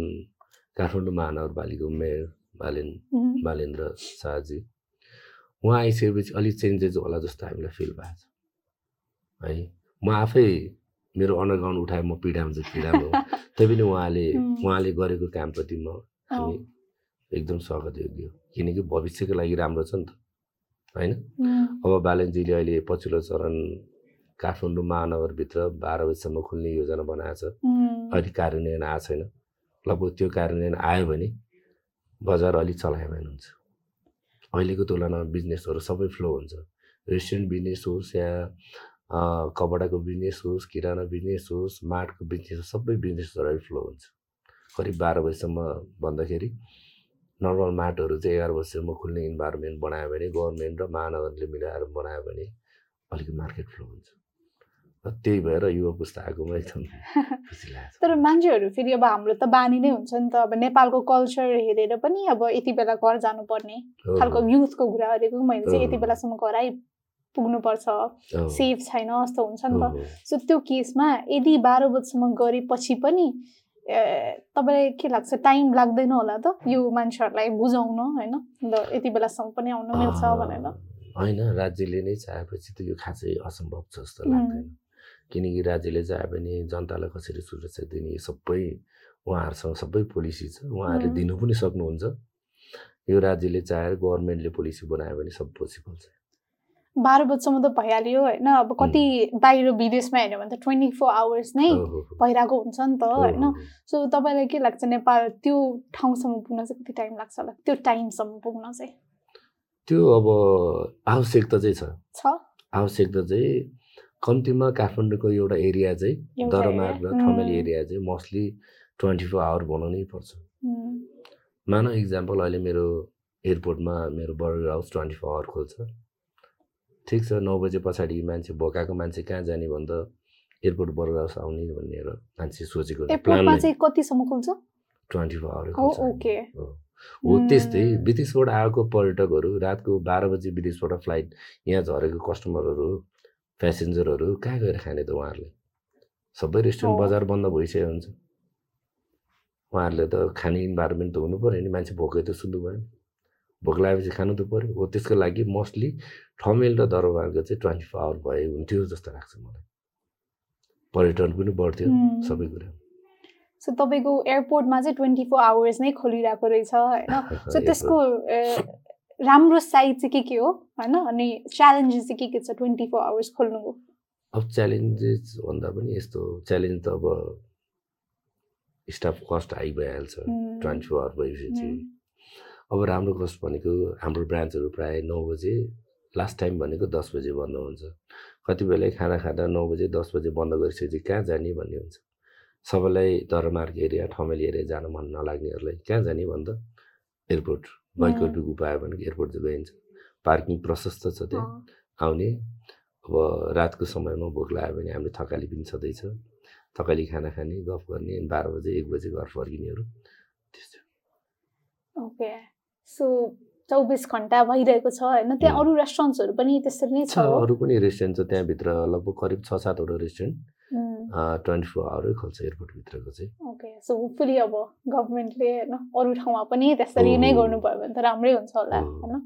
[SPEAKER 1] काठमाडौँ महानगरपालिकाको मेयर बालेन। बालेन्द्र शाहजी उहाँ आइसकेपछि अलिक चेन्जेस होला जस्तो हामीलाई फिल भएको छ है म आफै मेरो अन्डरग्राउन्ड उठाएर म पिडाउँछु पिडाम्रो तै पनि उहाँले
[SPEAKER 2] उम्.
[SPEAKER 1] उहाँले गरेको कामप्रति म हामी। एकदम स्वागत योग्य हो। किनकि भविष्यको लागि राम्रो छ नि त होइन. अब बालनजीले अहिले पछिल्लो चरण काठमाडौँ महानगरभित्र बाह्र बजीसम्म खुल्ने योजना बनाएको छ. अहिले कार्यान्वयन आएको छैन। लगभग त्यो कार्यान्वयन आयो भने बजार अलिक चलायमान हुन्छ अहिलेको तुलनामा बिजनेसहरू सबै फ्लो हुन्छ। रेस्टुरेन्ट बिजनेस होस् या कपडाको बिजनेस होस् किराना बिजनेस होस् मार्टको बिजनेस होस् सबै बिजनेसहरू अहिले फ्लो हुन्छ। करिब बाह्र बजीसम्म भन्दाखेरि नर्मल मार्टहरू चाहिँ एघार बजीसम्म खुल्ने इन्भाइरोमेन्ट बनायो भने गभर्मेन्ट र महानगरले मिलाएर बनायो भने अलिक मार्केट फ्लो हुन्छ। र त्यही भएर युवा पुस्ता आएकोमा एकदम खुसी लाग्छ।
[SPEAKER 2] तर मान्छेहरू फेरि अब हाम्रो त बानी नै हुन्छ नि त। अब नेपालको कल्चर हेरेर पनि अब यति बेला घर जानुपर्ने। खालको युथको कुरा गरेको मैले चाहिँ। यति बेलासम्म घर आइपुग्नुपर्छ
[SPEAKER 1] हो,
[SPEAKER 2] सेफ छैन जस्तो हुन्छ नि त। सो त्यो केसमा यदि बाह्र बजीसम्म गरेपछि पनि तपाईँलाई के लाग्छ? टाइम लाग्दैन होला त? यो मान्छेहरूलाई बुझाउन होइन? अन्त यति बेलासम्म पनि आउन मिल्छ भनेर।
[SPEAKER 1] होइन राज्यले नै चाहेपछि त यो खासै असम्भव छ जस्तो. लाग्दैन। किनकि राज्यले चाहे भने जनतालाई कसरी सुरक्षा दिने यो सबै उहाँहरूसँग सबै पोलिसी छ। उहाँहरूले. दिनु पनि सक्नुहुन्छ। यो राज्यले चाहेर गभर्मेन्टले पोलिसी बनायो भने सब पोसिबल छ।
[SPEAKER 2] बाह्र बजीसम्म त भइहाल्यो होइन। अब कति बाहिर विदेशमा हेऱ्यो भने त ट्वेन्टी फोर आवर्स नै। भइरहेको हुन्छ नि त होइन। सो तपाईँलाई के लाग्छ नेपाल त्यो ठाउँसम्म पुग्न चाहिँ कति टाइम लाग्छ होला? त्यो टाइमसम्म पुग्न चाहिँ।
[SPEAKER 1] त्यो अब आवश्यकता चाहिँ छ।
[SPEAKER 2] छ?
[SPEAKER 1] आवश्यकता चाहिँ कम्तीमा काठमाडौँको एउटा एरिया चाहिँ दरमार्ग र
[SPEAKER 2] उम्.
[SPEAKER 1] एरिया चाहिँ मोस्टली ट्वेन्टी फोर आवर बनाउनै पर्छ। मानव इक्जाम्पल अहिले मेरो एयरपोर्टमा मेरो burger house twenty four hour खोल्छ। ठिक छ नौ बजे पछाडि मान्छे भोकाएको मान्छे कहाँ जाने भन्दा एयरपोर्ट बर्गर हाउस आउने भनेर मान्छे सोचेको
[SPEAKER 2] कतिसम्म खुल्छ?
[SPEAKER 1] ट्वेन्टी फोर आवर
[SPEAKER 2] हो ओके।
[SPEAKER 1] हो। त्यस्तै विदेशबाट आएको पर्यटकहरू रातको बाह्र बजी विदेशबाट फ्लाइट यहाँ झरेको कस्टमरहरू प्यासेन्जरहरू कहाँ गएर खाने त उहाँहरूले? सबै रेस्टुरेन्ट। बजार बन्द भइसकेको हुन्छ। उहाँहरूले त खाने इन्भाइरोमेन्ट त हुनु पऱ्यो नि मान्छे भोकै त सुन्नु भएन। भोक लागेपछि खानु त पऱ्यो हो त्यसको लागि मोस्टली ठमेल र दरबारको चाहिँ ट्वेन्टी फोर आवर भए हुन्थ्यो जस्तो लाग्छ मलाई। पर्यटन पनि बढ्थ्यो. सबै कुरा।
[SPEAKER 2] सो तपाईँको एयरपोर्टमा चाहिँ ट्वेन्टी फोर आवर्स नै खोलिरहेको रहेछ होइन? सो त्यसको राम्रो साइड चाहिँ के के हो होइन? अनि च्यालेन्जेस चाहिँ के के छ ट्वेन्टी फोर आवर्स खोल्नुको?
[SPEAKER 1] अब च्यालेन्जेस भन्दा पनि यस्तो च्यालेन्ज त अब स्टाफ कस्ट हाई भइहाल्छ ट्वेन्टी फोर आवर
[SPEAKER 2] उम्,
[SPEAKER 1] अब राम्रो कस्ट भनेको हाम्रो ब्रान्चहरू प्रायः नौ बजे लास्ट टाइम भनेको दस बजे बन्द हुन्छ। कति बेला खाना खाँदा नौ बजे दस बजे बन्द गरिसकेपछि कहाँ जाने भन्ने हुन्छ। सबैलाई दरमार्ग एरिया ठमेल एरिया जान मन नलाग्नेहरूलाई कहाँ जाने भन्दा? एयरपोर्ट वैकल्पिक उपाय भनेको एयरपोर्ट गइन्छ। पार्किङ प्रशस्त छ त्यहाँ। आउने। अब रातको समयमा भोक लाग्यो भने हामीले थकाली पनि छँदैछ। थकाली खाना खाने गफ गर्ने बाह्र बजे एक बजे घर फर्किनेहरू। त्यस्तो
[SPEAKER 2] ओके। सो चौबिस घन्टा भइरहेको छ होइन त्यहाँ. अरू रेस्टुरेन्ट्सहरू पनि त्यसरी नै
[SPEAKER 1] छ अरू पनि रेस्टुरेन्ट छ त्यहाँभित्र लगभग करिब छ सातवटा रेस्टुरेन्ट ट्वेन्टी फोर आवरै खोल्छ एयरपोर्टभित्रको चाहिँ
[SPEAKER 2] ओके सो होपफुली अब गभर्मेन्टले होइन अरू ठाउँमा पनि त्यसरी नै। गर्नुभयो भने त राम्रै हुन्छ होला। होइन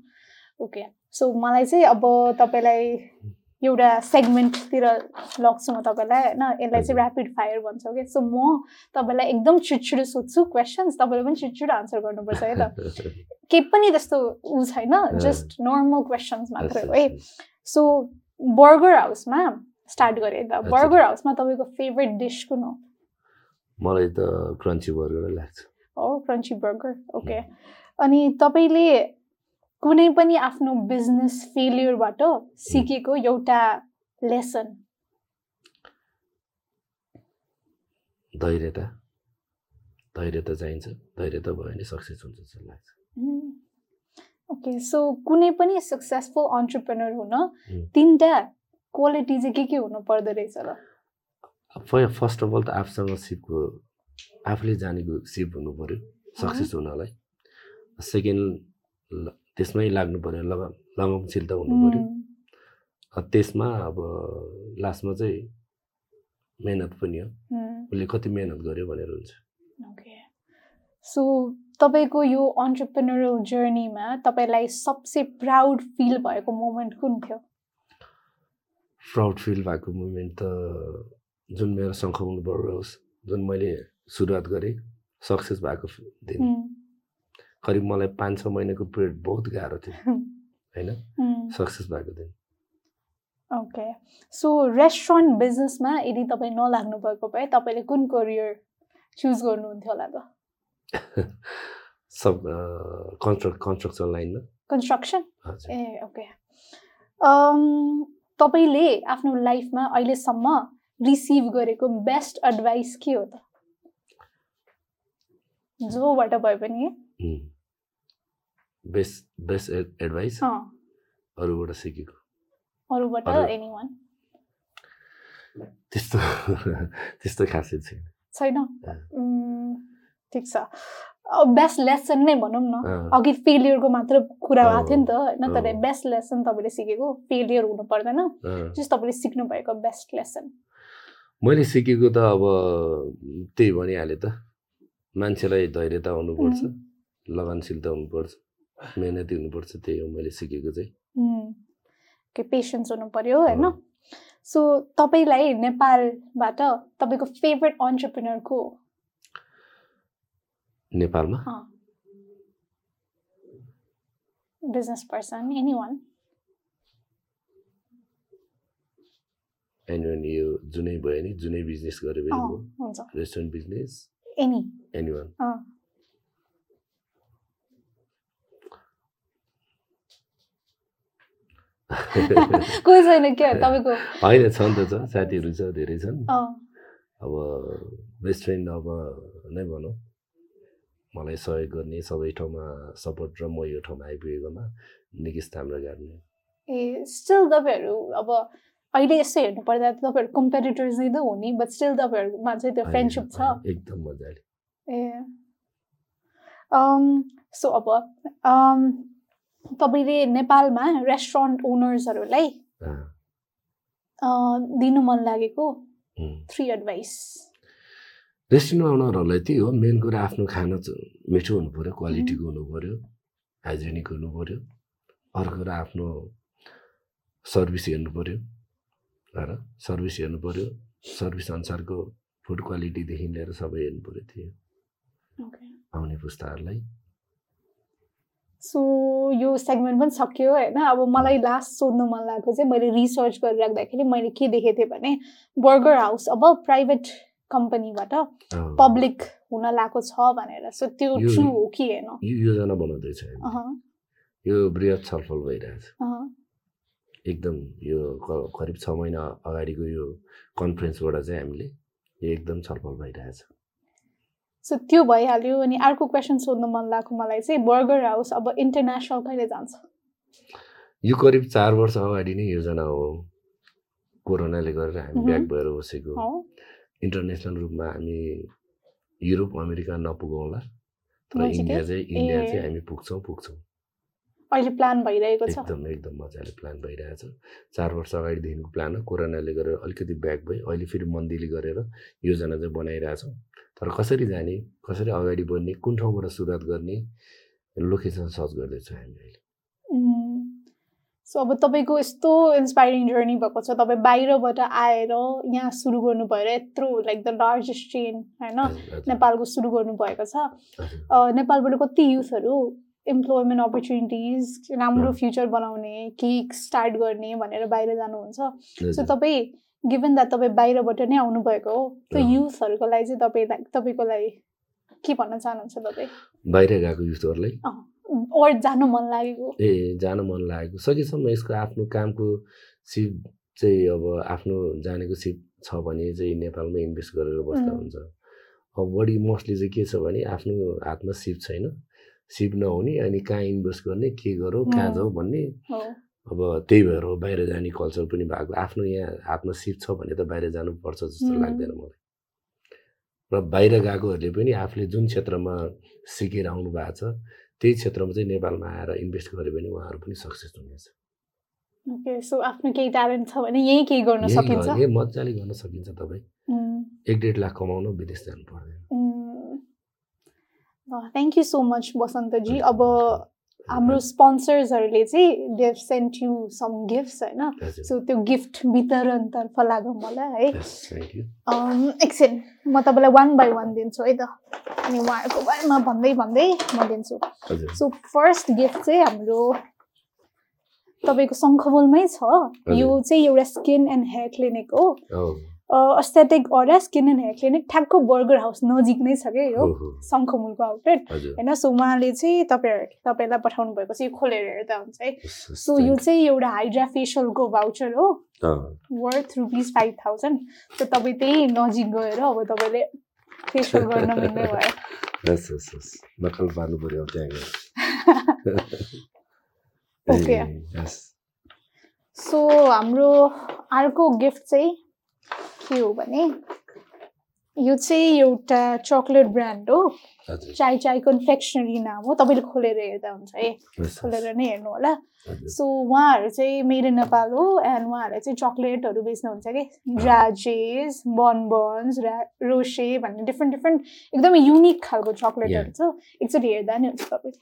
[SPEAKER 2] ओके सो मलाई चाहिँ अब तपाईँलाई एउटा सेगमेन्टतिर लग्छु म तपाईँलाई होइन? यसलाई चाहिँ। ऱ्यापिड फायर भन्छ कि सो म तपाईँलाई एकदम छिटछिटो सोध्छु क्वेसन्स तपाईँले पनि छिटछिटो आन्सर गर्नुपर्छ है त? केही पनि त्यस्तो ऊ छैन जस्ट नर्मल क्वेसन्स मात्रै हो है सो बर्गर हाउसमा स्टार्ट गरेँ त। बर्गर हाउसमा तपाईँको फेभरेट डिस कुन हो?
[SPEAKER 1] मलाई त क्रन्ची बर्गरै लाग्छ।
[SPEAKER 2] हो क्रन्ची बर्गर ओके अनि तपाईँले कुनै पनि आफ्नो बिजनेस फेलियरबाट सिकेको एउटा लेसन
[SPEAKER 1] धैर्यता धैर्यता चाहिन्छ। धैर्यता भयो भने सक्सेस हुन्छ जस्तो लाग्छ।
[SPEAKER 2] ओके सो कुनै पनि सक्सेसफुल अन्टरप्रेनर हुन। तिनवटा क्वालिटी चाहिँ के के हुनु पर्दो रहेछ र?
[SPEAKER 1] फर्स्ट अफ अल त आफूसँग सिपको आफूले जानेको सिप हुनु पऱ्यो सक्सेस हुनलाई। सेकेन्ड त्यसमै लाग्नु पऱ्यो लग लगनशीलता हुनु पऱ्यो त्यसमा अब लास्टमा चाहिँ मेहनत पनि हो। उसले कति मेहनत गर्यो भनेर हुन्छ।
[SPEAKER 2] ओके। सो तपाईँको यो अन्टरप्रेनरल जर्नीमा तपाईँलाई सबसे प्राउड फिल भएको मोमेन्ट कुन थियो?
[SPEAKER 1] प्राउड फिल भएको मुमेन्ट त जुन मेरो सङ्खमुन होस् जुन मैले सुरुवात गरेँ सक्सेस भएको दिन। करिब मलाई पाँच छ महिनाको पिरियड बहुत गाह्रो थियो होइन? सक्सेस भएको दिन।
[SPEAKER 2] ओके। सो रेस्टुरेन्ट बिजनेसमा यदि तपाईँ नलाग्नु भएको भए तपाईँले कुन करियर चुज गर्नुहुन्थ्यो होला त?
[SPEAKER 1] सब कन्स्ट्रक्ट कन्स्ट्रक्सन लाइनमा।
[SPEAKER 2] कन्स्ट्रक्सन? ए ओके। तपाईँले आफ्नो लाइफमा अहिलेसम्म रिसिभ गरेको बेस्ट एडभाइस के हो त? जोबाट भए पनि
[SPEAKER 1] बेस्ट बेस्ट एडभाइस अरूबाट सिकेको
[SPEAKER 2] अरूबाट
[SPEAKER 1] अरू-
[SPEAKER 2] एनी वान
[SPEAKER 1] त्यस्तो त्यस्तो खासै छैन।
[SPEAKER 2] छैन। ठिक छ। बेस्ट लेसन नै भनौँ न। अघि फेलियरको मात्र कुरा भएको थियो नि त। होइन तर। बेस्ट लेसन तपाईँले सिकेको फेलियर हुनु पर्दैन।
[SPEAKER 1] अँ।
[SPEAKER 2] जस्ट तपाईँले सिक्नु भएको बेस्ट लेसन
[SPEAKER 1] मैले सिकेको त अब त्यही भनिहालेँ त। मान्छेलाई धैर्यता हुनुपर्छ। लगनशीलता हुनुपर्छ मेहनती हुनुपर्छ त्यही हो मैले सिकेको चाहिँ।
[SPEAKER 2] के पेसेन्स हुनु पर्यो होइन। सो तपाईँलाई नेपालबाट तपाईँको फेभरेट अन्टरप्रिनर को हो?
[SPEAKER 1] नेपालमा?
[SPEAKER 2] Business person any one
[SPEAKER 1] anyone यो जुनै भयो नि जुनै बिजनेस गरे पनि रेस्टुरेन्ट बिजनेस
[SPEAKER 2] एनी
[SPEAKER 1] एनिवान
[SPEAKER 2] कोही छैन क्या? तपाईँको
[SPEAKER 1] होइन छन् त छ साथीहरू छ धेरै छन्। अब बेस्ट फ्रेन्ड अब नै भनौँ। मलाई सहयोग गर्ने सबै ठाउँमा सपोर्ट र म यो ठाउँमा आइपुगेकोमा निकिस ताम्रा गार्ने
[SPEAKER 2] ए स्टिल तपाईँहरू अब अहिले यसो हेर्नु पर्दा तपाईँहरू कम्पेरिटर्स नै त हो नि बट स्टिल तपाईँहरूमा चाहिँ त्यो फ्रेन्डसिप छ।
[SPEAKER 1] एकदम मजाले।
[SPEAKER 2] ए। सो अब तपाईँले नेपालमा रेस्टुरेन्ट ओनर्सहरूलाई दिनु मन लागेको। थ्री एडभाइस
[SPEAKER 1] रेस्टुरेन्ट ओनरहरूलाई त्यही हो मेन कुरा आफ्नो खाना मिठो हुनु पऱ्यो क्वालिटीको हुनु पऱ्यो हाइजेनिक हुनु पऱ्यो अर्को कुरा आफ्नो सर्भिस हेर्नु पऱ्यो र? सर्भिस हेर्नु पऱ्यो सर्भिस अनुसारको फुड क्वालिटीदेखि लिएर सबै हेर्नु पऱ्यो त्यो आउने पुस्ताहरूलाई।
[SPEAKER 2] सो यो सेगमेन्ट पनि सक्यो होइन। अब मलाई लास्ट सोध्नु मन लागेको चाहिँ मैले रिसर्च गरिराख्दाखेरि मैले के देखेको थिएँ भने बर्गर हाउस अब प्राइभेट कम्पनीबाट पब्लिक हुन लागेको छ भनेर। सो त्यो ट्रु हो कि होइन?
[SPEAKER 1] योजना बनाउँदैछ यो बृहत छलफल भइरहेछ। एकदम यो करिब छ महिना अगाडिको यो कन्फरेन्सबाट चाहिँ हामीले यो एकदम छलफल भइरहेछ।
[SPEAKER 2] सो त्यो भइहाल्यो अनि अर्को क्वेसन सोध्नु मन लागेको मलाई चाहिँ बर्गर हाउस अब इन्टरनेसनल कहिले जान्छ?
[SPEAKER 1] यो करिब चार वर्ष अगाडि नै योजना हो। कोरोनाले गरेर हामी। ब्याक भएर बसेको। इन्टरनेसनल रूपमा हामी युरोप अमेरिका नपुगौँला तर? इन्डिया चाहिँ इन्डिया। चाहिँ हामी पुग्छौँ पुग्छौँ।
[SPEAKER 2] अहिले प्लान भइरहेको छ।
[SPEAKER 1] एकदम एकदम मजाले प्लान भइरहेछ। चार वर्ष अगाडिदेखिको प्लान हो। कोरोनाले गरेर अलिकति ब्याक भयो अहिले फेरि मन्दीले गरेर योजना चाहिँ बनाइरहेछौँ। तर कसरी जाने कसरी अगाडि बढ्ने कुन ठाउँबाट सुरुवात गर्ने लोकेसन सर्च गर्दैछौँ हामी अहिले।
[SPEAKER 2] सो अब तपाईँको यस्तो इन्सपाइरिङ जर्नी भएको छ तपाईँ बाहिरबाट आएर यहाँ सुरु गर्नुभएर यत्रो लाइक द लार्जेस्ट चेन होइन? नेपालको सुरु गर्नुभएको छ। नेपालबाट कति युथहरू इम्प्लोइमेन्ट अपर्च्युनिटिज राम्रो। फ्युचर बनाउने केक स्टार्ट गर्ने भनेर बाहिर जानुहुन्छ। सो। तपाईँ गिभन द्याट तपाईँ बाहिरबाट नै आउनुभएको हो त्यो। युथहरूको लागि चाहिँ तपाईँलाई तपाईँको लागि के भन्न चाहनुहुन्छ तपाईँ?
[SPEAKER 1] बाहिर गएको युथहरूलाई?
[SPEAKER 2] और जानु मन लागेको?
[SPEAKER 1] ए जान मन लागेको। सकेसम्म यसको आफ्नो कामको सिप चाहिँ अब आफ्नो जानेको सिप छ भने चाहिँ नेपालमै इन्भेस्ट गरेर बस्दा. हुन्छ। अब बढी मोस्टली चाहिँ के छ भने आफ्नो हातमा सिप छैन। सिप नहुने अनि कहाँ इन्भेस्ट गर्ने के गरौँ कहाँ. जाउँ भन्ने अब त्यही भएर हो बाहिर जाने कल्चर पनि भएको आफ्नो यहाँ हातमा सिप छ भने त बाहिर जानुपर्छ जस्तो. लाग्दैन मलाई। र बाहिर गएकोहरूले पनि आफूले जुन क्षेत्रमा सिकेर आउनु भएको छ त्यही क्षेत्रमा चाहिँ नेपालमा आएर इन्भेस्ट गऱ्यो भने उहाँहरू पनि सक्सेस हुनेछ।
[SPEAKER 2] ओके सो आफ्नो केही ट्यालेन्ट छ भने यहीँ केही गर्न
[SPEAKER 1] यही
[SPEAKER 2] सकिन्छ?
[SPEAKER 1] गर- यही मजाले गर्न सकिन्छ तपाईँ। एक डेढ लाख कमाउन विदेश जानु पर्दैन।
[SPEAKER 2] थ्याङ्क यू सो मच बसन्तजी। अब हाम्रो स्पोन्सर्सहरूले चाहिँ they've sent you some gifts होइन? सो त्यो गिफ्ट वितरणतर्फ लागौँ मलाई है? एकछिन म तपाईँलाई वान बाई वान दिन्छु है त? अनि उहाँहरूको बारेमा भन्दै भन्दै म दिन्छु। सो फर्स्ट गिफ्ट चाहिँ हाम्रो तपाईँको शङ्खबोलमै छ। यो चाहिँ एउटा स्किन एन्ड हेयर क्लिनिक हो। Aesthetic aura skin and hair clinic ठ्याक्क बर्गर हाउस नजिक नै छ क्या यो शङ्खमुलको आउटलेट होइन सो उहाँले चाहिँ तपाईँ तपाईँलाई पठाउनु भएको चाहिँ यो खोलेर हेर्दा हुन्छ है। सो यो चाहिँ एउटा हाइड्रा फेसियलको भाउचर हो। Worth rupees five thousand so तपाईँ त्यही नजिक गएर अब तपाईँले फेसियल गर्न मिल्ने भयो।
[SPEAKER 1] नकल पार्नु अब त्यहाँ गएर।
[SPEAKER 2] सो हाम्रो अर्को गिफ्ट चाहिँ के हो भने यो चाहिँ एउटा चक्लेट ब्रान्ड हो चाइ चाइ कन्फेक्सनरी नाम हो तपाईँले खोलेर हेर्दा हुन्छ है खोलेर नै हेर्नु होला। सो उहाँहरू चाहिँ इन नेपाल हो एन्ड उहाँहरूले चाहिँ चक्लेटहरू बेच्नुहुन्छ कि ड्राजेस बनबन्स रा रोसे भन्ने डिफ्रेन्ट डिफ्रेन्ट एकदमै युनिक खालको चक्लेटहरू छ एकचोटि हेर्दा नि हुन्छ तपाईँले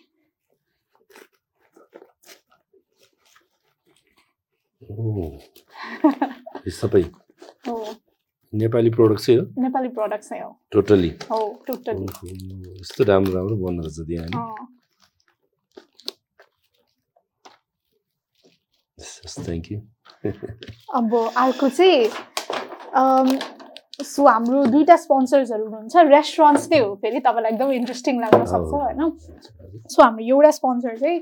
[SPEAKER 1] सबै नेपाली प्रोडक्ट चाहिँ हो?
[SPEAKER 2] नेपाली प्रडक्ट्स नै हो।
[SPEAKER 1] टोटली
[SPEAKER 2] हो टोटली
[SPEAKER 1] यस्तो राम्रो राम्रो बन्दो रहेछ त्यहाँ थ्याङ्क यू
[SPEAKER 2] अब अर्को चाहिँ सो हाम्रो दुईवटा स्पोन्सर्सहरू हुनुहुन्छ। रेस्टुरेन्ट्स नै हो फेरि तपाईँलाई एकदम इन्ट्रेस्टिङ लाग्न सक्छ. होइन? सो हाम्रो एउटा स्पोन्सर चाहिँ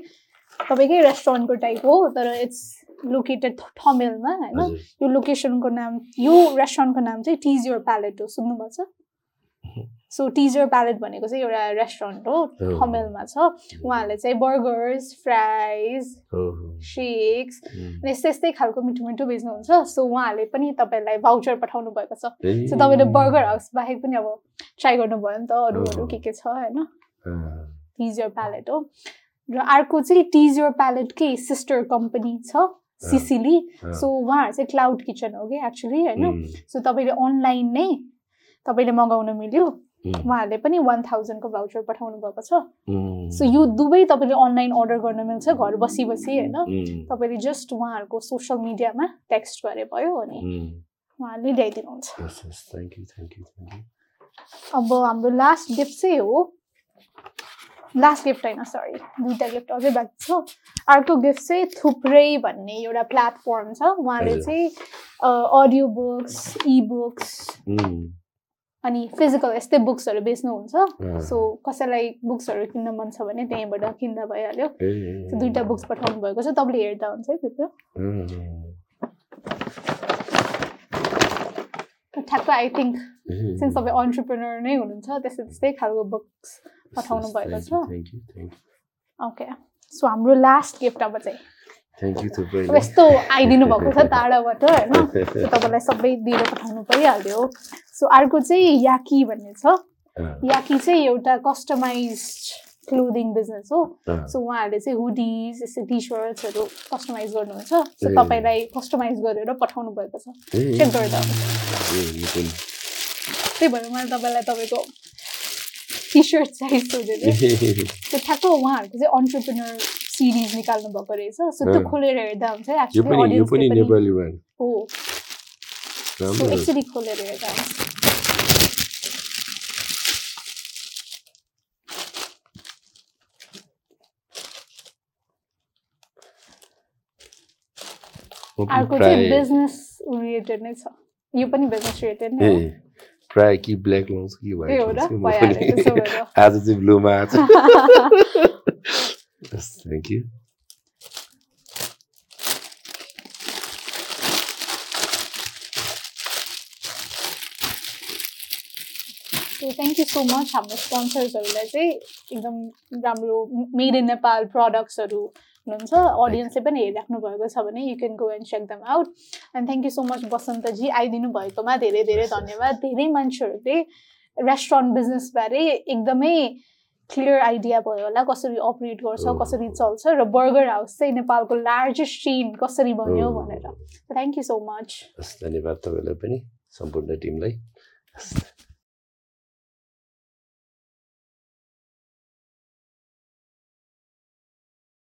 [SPEAKER 2] तपाईँकै रेस्टुरेन्टको टाइप हो तर इट्स लोकेटेड थमेलमा होइन? यो लोकेसनको नाम यो रेस्टुरेन्टको नाम चाहिँ टिज योर प्यालेट हो सुन्नुभएको छ? सो टिज योर प्यालेट भनेको चाहिँ एउटा रेस्टुरेन्ट हो. थमेलमा छ। उहाँहरूले चाहिँ बर्गर्स फ्राइज सेक्स यस्तै यस्तै खालको मिठो मिठो बेच्नुहुन्छ। सो उहाँहरूले पनि तपाईँलाई भाउचर पठाउनु भएको छ। सो तपाईँले बर्गर हाउस बाहेक पनि अब ट्राई गर्नुभयो नि त अरू अरू. के के छ होइन?
[SPEAKER 1] अँ,
[SPEAKER 2] टिज योर प्यालेट हो। र अर्को चाहिँ टिज योर प्यालेटकै सिस्टर कम्पनी छ? सिसिली। सो उहाँहरू चाहिँ क्लाउड किचन हो कि एक्चुली होइन?
[SPEAKER 1] उम्,
[SPEAKER 2] सो तपाईँले अनलाइन नै तपाईँले मगाउन मिल्यो।
[SPEAKER 1] उम्,
[SPEAKER 2] उहाँहरूले पनि वान थाउजन्डको भाउचर पठाउनु भएको छ।
[SPEAKER 1] उम्,
[SPEAKER 2] सो यो दुवै तपाईँले अनलाइन अर्डर गर्न मिल्छ घर बसी बसी होइन तपाईँले जस्ट उहाँहरूको सोसियल मिडियामा टेक्स्ट गरे भयो अनि उहाँले ल्याइदिनुहुन्छ। अब हाम्रो लास्ट गिफ्ट चाहिँ हो। लास्ट गिफ्ट होइन सरी दुईवटा गिफ्ट अझै बाँकी छ। अर्को गिफ्ट चाहिँ थुप्रै भन्ने एउटा प्लेटफर्म छ। उहाँले। चाहिँ अडियो बुक्स बुक्स अनि फिजिकल यस्तै बुक्सहरू बेच्नुहुन्छ। सो कसैलाई बुक्सहरू किन्न मन छ भने त्यहीँबाट किन्दा भइहाल्यो। दुईवटा बुक्स पठाउनु भएको छ। तपाईँले हेर्दा हुन्छ है भित्र।
[SPEAKER 1] अँ,
[SPEAKER 2] ठ्याक्क आई थिङ्क सिन्स तपाईँ अन्टरप्रिनर नै हुनुहुन्छ त्यस्तै त्यस्तै खालको बुक्स पठाउनु भएको छ। ओके सो हाम्रो लास्ट गिफ्ट अब चाहिँ यस्तो आइदिनु भएको छ टाढाबाट होइन? तपाईँलाई सबै दिएर पठाउनु परिहाल्यो। सो अर्को चाहिँ याकी भन्ने छ। याकी चाहिँ एउटा कस्टमाइज क्लोदिङ बिजनेस हो। सो उहाँहरूले चाहिँ हुडिज यस्तै टी सर्ट्सहरू कस्टमाइज गर्नुहुन्छ सो। तपाईँलाई कस्टमाइज गरेर पठाउनु भएको छ। चेक। त्यही भएर मैले तपाईँलाई तपाईँको टी सर्ट साइज सोधेको थिएँ त्यो ठ्याक्क उहाँहरूको चाहिँ अन्टरप्रिनर सिरिज निकाल्नु भएको रहेछ। सो त्यो। खोलेर हेर्दा हुन्छ हो। खोलेर हेर्दा। अर्को चाहिँ बिजनेस रिलेटेड नै छ। यो पनि बिजनेस रिलेटेड नै
[SPEAKER 1] प्राय कि ब्ल्याक लाउँछ कि
[SPEAKER 2] र
[SPEAKER 1] लाउँछ म पनि आज चाहिँ ब्लूमा आज thank you
[SPEAKER 2] so thank you so much हाम्रो स्पोन्सर्सहरूलाई चाहिँ एकदम राम्रो मेड इन नेपाल प्रडक्ट्सहरू हुनुहुन्छ अडियन्सले पनि हेरिराख्नु भएको छ भने you can go and check them out and thank you so much बसन्तजी आइदिनु भएकोमा धेरै धेरै धन्यवाद। धेरै मान्छेहरूले रेस्टुरेन्ट बिजनेसबारे एकदमै क्लियर आइडिया भयो होला कसरी अपरेट गर्छ
[SPEAKER 1] ओहो।
[SPEAKER 2] कसरी चल्छ र बर्गर हाउस चाहिँ नेपालको लार्जेस्ट चेन कसरी बन्यो
[SPEAKER 1] ओहो।
[SPEAKER 2] भनेर। थ्याङ्क यू सो मच
[SPEAKER 1] धन्यवाद तपाईँलाई पनि सम्पूर्ण टिमलाई।